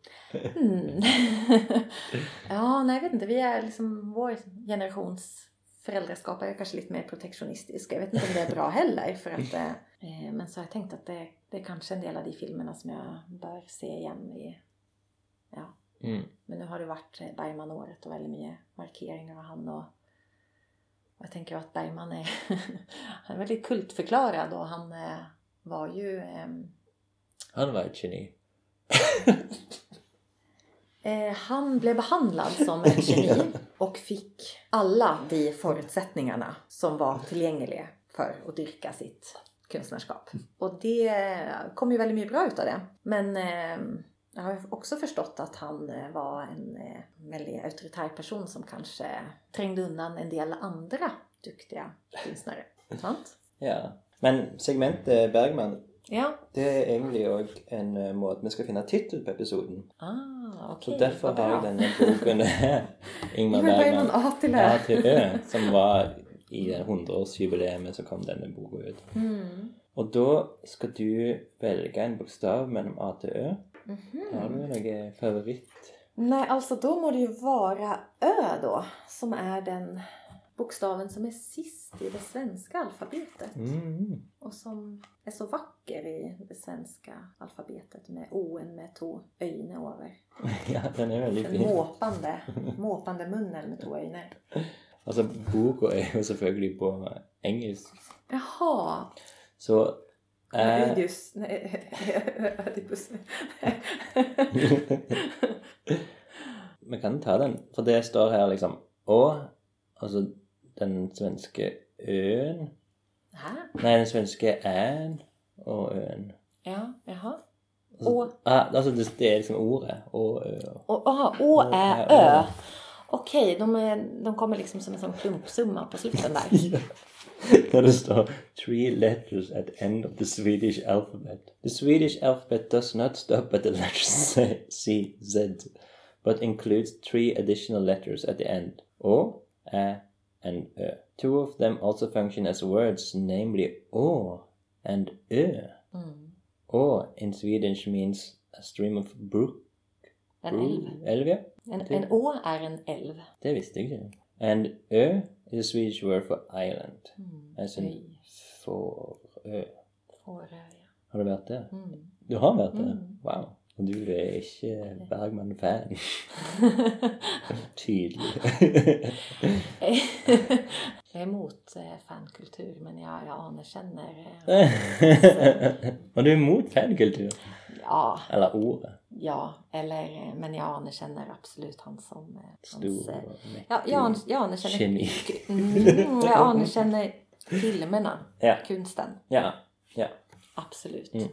Mm. [laughs] ja, nej jag vet inte. Vi är liksom vår generations föräldraskap är kanske lite mer protektionistiska. Jag vet inte om det är bra heller. För att, eh, [laughs] eh, men så har jag tänkt att det, det är kanske en del av de filmerna som jag bör se igen. I, ja. Mm. Men nu har det varit eh, Bergman-året och väldigt mycket markeringar av han. Och, och jag tänker att Bergman är, [laughs] han är väldigt kultförklarad och han eh, var ju ehm, Han var et geni. [laughs] Eh, han blev behandlad som ett geni och fick alla de förutsättningarna som var tillgängliga för att dyrka sitt konstnärskap. Och det kom ju väldigt mycket bra utav det. Men eh, jag har också förstått att han eh, var en eh, väldigt auktoritär person som kanske trängde undan en del andra duktiga konstnärer. Sant? Ja. Men segmentet eh, Bergman, Ja. det er egentlig òg en eh, måte vi skal finne tittel på episoden. Ah, Så okej. derfor vad har jeg denne boken [laughs] her. Ingmar Bergman. A til Ö. A til Ø, som var i det 100-årsjubileet så kom denne boka ut. Mm. Og da skal du velge en bokstav mellom A til Ø. Mhm. Har du noe favoritt? Nej, alltså då må det ju vara Ö då, som är den bokstaven som är sist i det svenska alfabetet Mm. och som är så vacker i det svenska alfabetet med O med två öjne över. [laughs] Ja, den veldig Den fin. måpande, [laughs] måpande munnen med två öjne. Altså, boka er jo selvfølgelig på engelsk. Jaha, Så Ödipus. Nej, [laughs] Ödipus. Vi kan ta den, for det står her liksom Å, altså den svenske Ø-en Här? Nei, den svenske Æ-en og Ø-en. Ja, jaha. Altså, Å. ah, altså det, det er liksom. Å, Ø. Och, aha, Å är Ö. Okej, de, är, de kommer liksom som en sån klumpsumma på slutet där. [laughs] Når det står three letters at end of the Swedish alphabet. The Swedish alphabet does not stop at the letter C, Z, but includes three additional letters at the end. O, Ä, Ö. Two of them also function as words, namely Å and Ö. Mm. Å in Swedish means a stream of brook. En älv. Älv, ja. En, en å är en älv. Det visste jeg ikke. And Ö is a Swedish word for island. Mm. As in Øy. Fårö. Fårö, ja. Har du vært der? Mm. Du har vært? Mm. Wow. Og du er ikke Bergman-fan? [laughs] Tydelig. [laughs] jag är emot eh, fankultur, men jag, jag anerkänner... Eh, [laughs] Og du er imot fankultur? ja, Eller ordet? ja, eller... eh, Men jag anerkänner absolut han som... Eh, Stor eh, ja, jag, jag anerkänner... geni. Mm, jag anerkänner filmerna, Ja. konsten. Ja. ja. Absolut. Mm.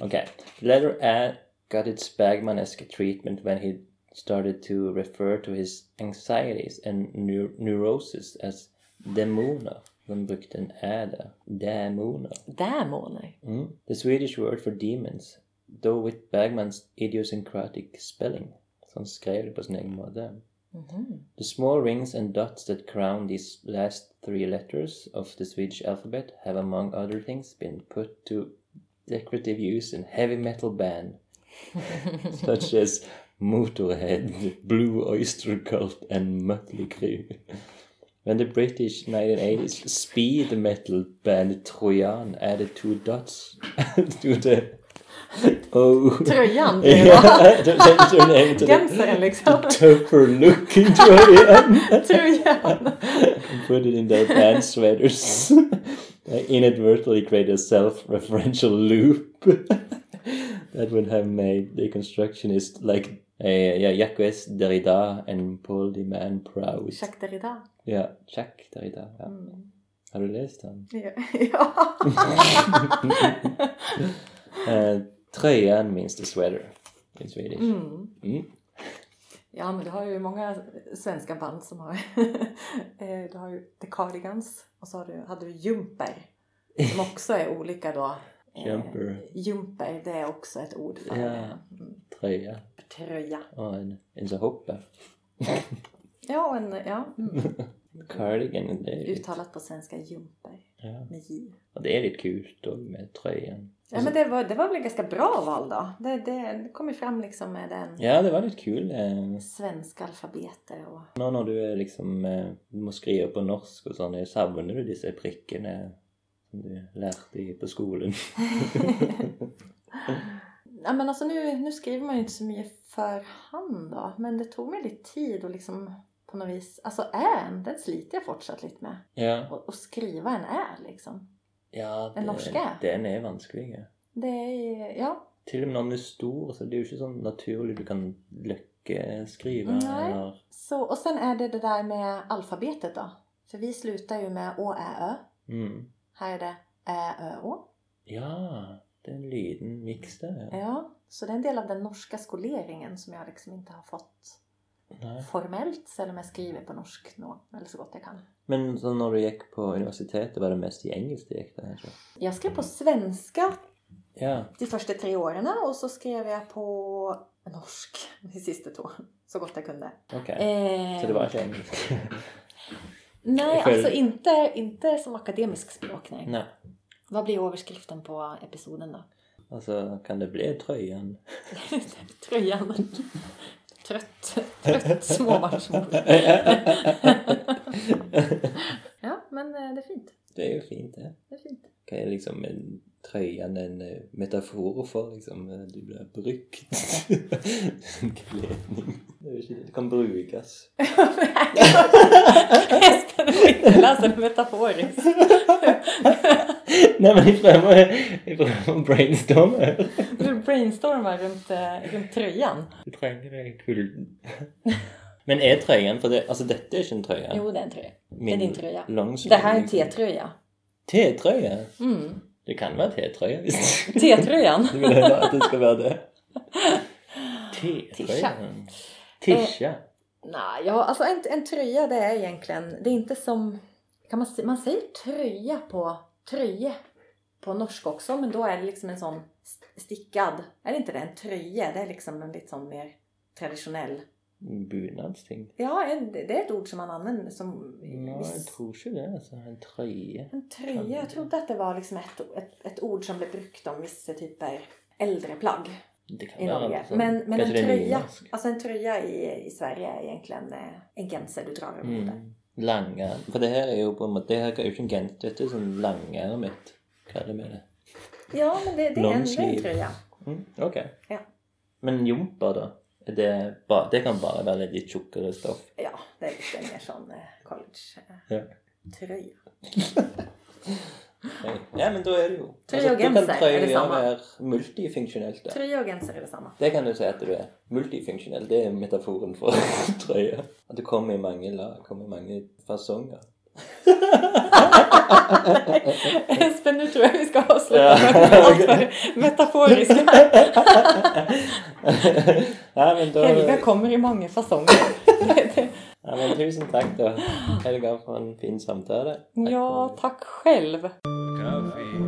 Okay. Letter A got its Bergmanesque treatment when he started to refer to his anxieties and neu- neurosis as demoner. De brukte en ä där. Demoner. Demoner. Mm. The Swedish word for demons, though with Bergmans idiosyncratic spelling. Han skrev det på sin egen måte. Mhm. The small rings and dots that crown these last three letters of the Swedish alphabet have, among other things, been put to decorative use in heavy metal band, [laughs] such as Motorhead, Blue Oyster Cult, and Mötley Crüe. When the British 1980s speed metal band Trojan added two dots [laughs] to the Oh. Tröjan blir det? Ja, då känns det inte det. Genseren liksom. Tougher looking tröjan. [laughs] Tröjan. Put it in their band sweaters. I inadvertently create a self-referential loop that would have made the constructionist like uh, yeah, Jacques Derrida and Paul de Man proud. Jacques Derrida. Ja, Jacques Derrida. Ja. Mm. Har du läst den? Ja. [laughs] Uh, [laughs] tröjan means the sweater in Swedish. Mm. Mm. Ja, men du har ju många svenska band som har... [laughs] Eh, du har ju The Cardigans och så hade du Jumper som också är olika då. Eh, Jumper. Jumper, det är också ett ord för Ja. det. Mm. Tröja tröja. och en, en så hoppa. [laughs] Ja, och en, ja. Mm. Cardigan, det är, Uttalat på svenska Jumper ja. med J. och det är lite kul då med tröjan. Ja, men det var, det var väl ganska bra val då. Det, det, det kom ju fram liksom med den Ja, det var lite kul. Eh, svenska alfabetet och... Nå når du er liksom eh, må skrive på norsk og sånn, savner du disse prikkene som du lærte i på skolen? [laughs] Ja, men alltså nu, nu skriver man ju inte så mycket för hand då. Men det tog mig lite tid att liksom på något vis... Alltså än, den sliter jag fortsatt lite med. Ja, Och, och skriva en ä liksom. ja En norsk ä? den er vanskelig. Ja. Det är ja. Til og med når den er stor, så det er jo ikke sånn naturlig du kan løkkeskrive. Nej. Eller... Så, och sen är det det där med alfabetet då. För vi slutar ju med å, ä, ö. Mm. Här är det ä, ö, å. Ja, det er en liten miks der. Ja. Ja, så det är en del av den norska skoleringen som jag liksom inte har fått Nei. formellt. Selv om jag skriver på norsk nå, eller så gott jag kan. Men så når du gikk på universitetet, var det mest i engelsk du gikk? da, kanskje? Jag skrev på svenska Ja. de första tre åren och så skrev jag på norsk de sista två. Så gott jag kunde. Ok. Eh, Så det var ikke engelsk? [laughs] Nej, Jag följ- alltså inte, inte som akademisk språk. Nej. Nei. Vad blir överskriften på episoden då? Altså, kan det bli trøyen? [laughs] Tröjan. Trött, trött småbarnsmor. [laughs] ja, men eh, det är fint. Det er jo fint, det. Det är fint. Hva er liksom en trøyen en eh, metafor for? liksom, eh, Du blir brukt. [laughs] Kledning. Det, ikke, det kan inte läsa det metaforiskt. Nei, men brainstorme. her. Du brainstormar runt, eh, runt tröjan. Det i kulden. Men er trøyen For det, altså, dette er ikke en trøye. Jo, det är en tröja. Det är Min din tröja. longsleeve, Det här är en. T-tröja. T-trøye? Mm. Det kan være T-trøye hvis T-tröjan. du vil høre at det skal være det. [laughs] Tisha. T-trøye. Tisha. Nej, ja, alltså en, en tröja det är egentligen, det är inte som, kan man, man säger tröja på, tröje på norska också, men då är det liksom en sån st- stickad, är det inte det? En tröja, det är liksom en lite sån mer traditionell. Bunadsting. Ja, en, det är ett ord som man använder som... Nei, jeg tror ikke det. altså. En trøye. En tröja, jag trodde att det var liksom ett, ett, ett ord som blev brukt om vissa typer äldre plagg i være Norge. sånn- Men, men en det er tröja, alltså en tröja i, i Sverige är egentligen eh, en genser du drar över. Mm. Lange For det her er jo på en måte Det her er jo ikke en genser. Dette er sånn langermet. Kaller vi det. Ja, men det, det, är en, det tröja. Mm, ok. Ja. Men jumper, da? Er Det, ba, det kan bare være litt tjukkere stoff. Ja, det är lite mer sån eh, college-tröja. Ja. [laughs] Ja, men da er det og da kan genser, er det trøya samme? være multifunksjonelt. da. Tröja och genser är detsamma. Det kan du si at du er. Multifunksjonell, det er metaforen for trøye. At det kommer i mange lag, kommer i mange fasonger. [laughs] Espen, nu tror jag vi ska avsluta med för metaforiska. [laughs] ja, men Helga kommer i många fasonger. [laughs] Ja, men tusen takk, da. Helga, for en fin samtale. Takk Ja, tack själv. Kaffe.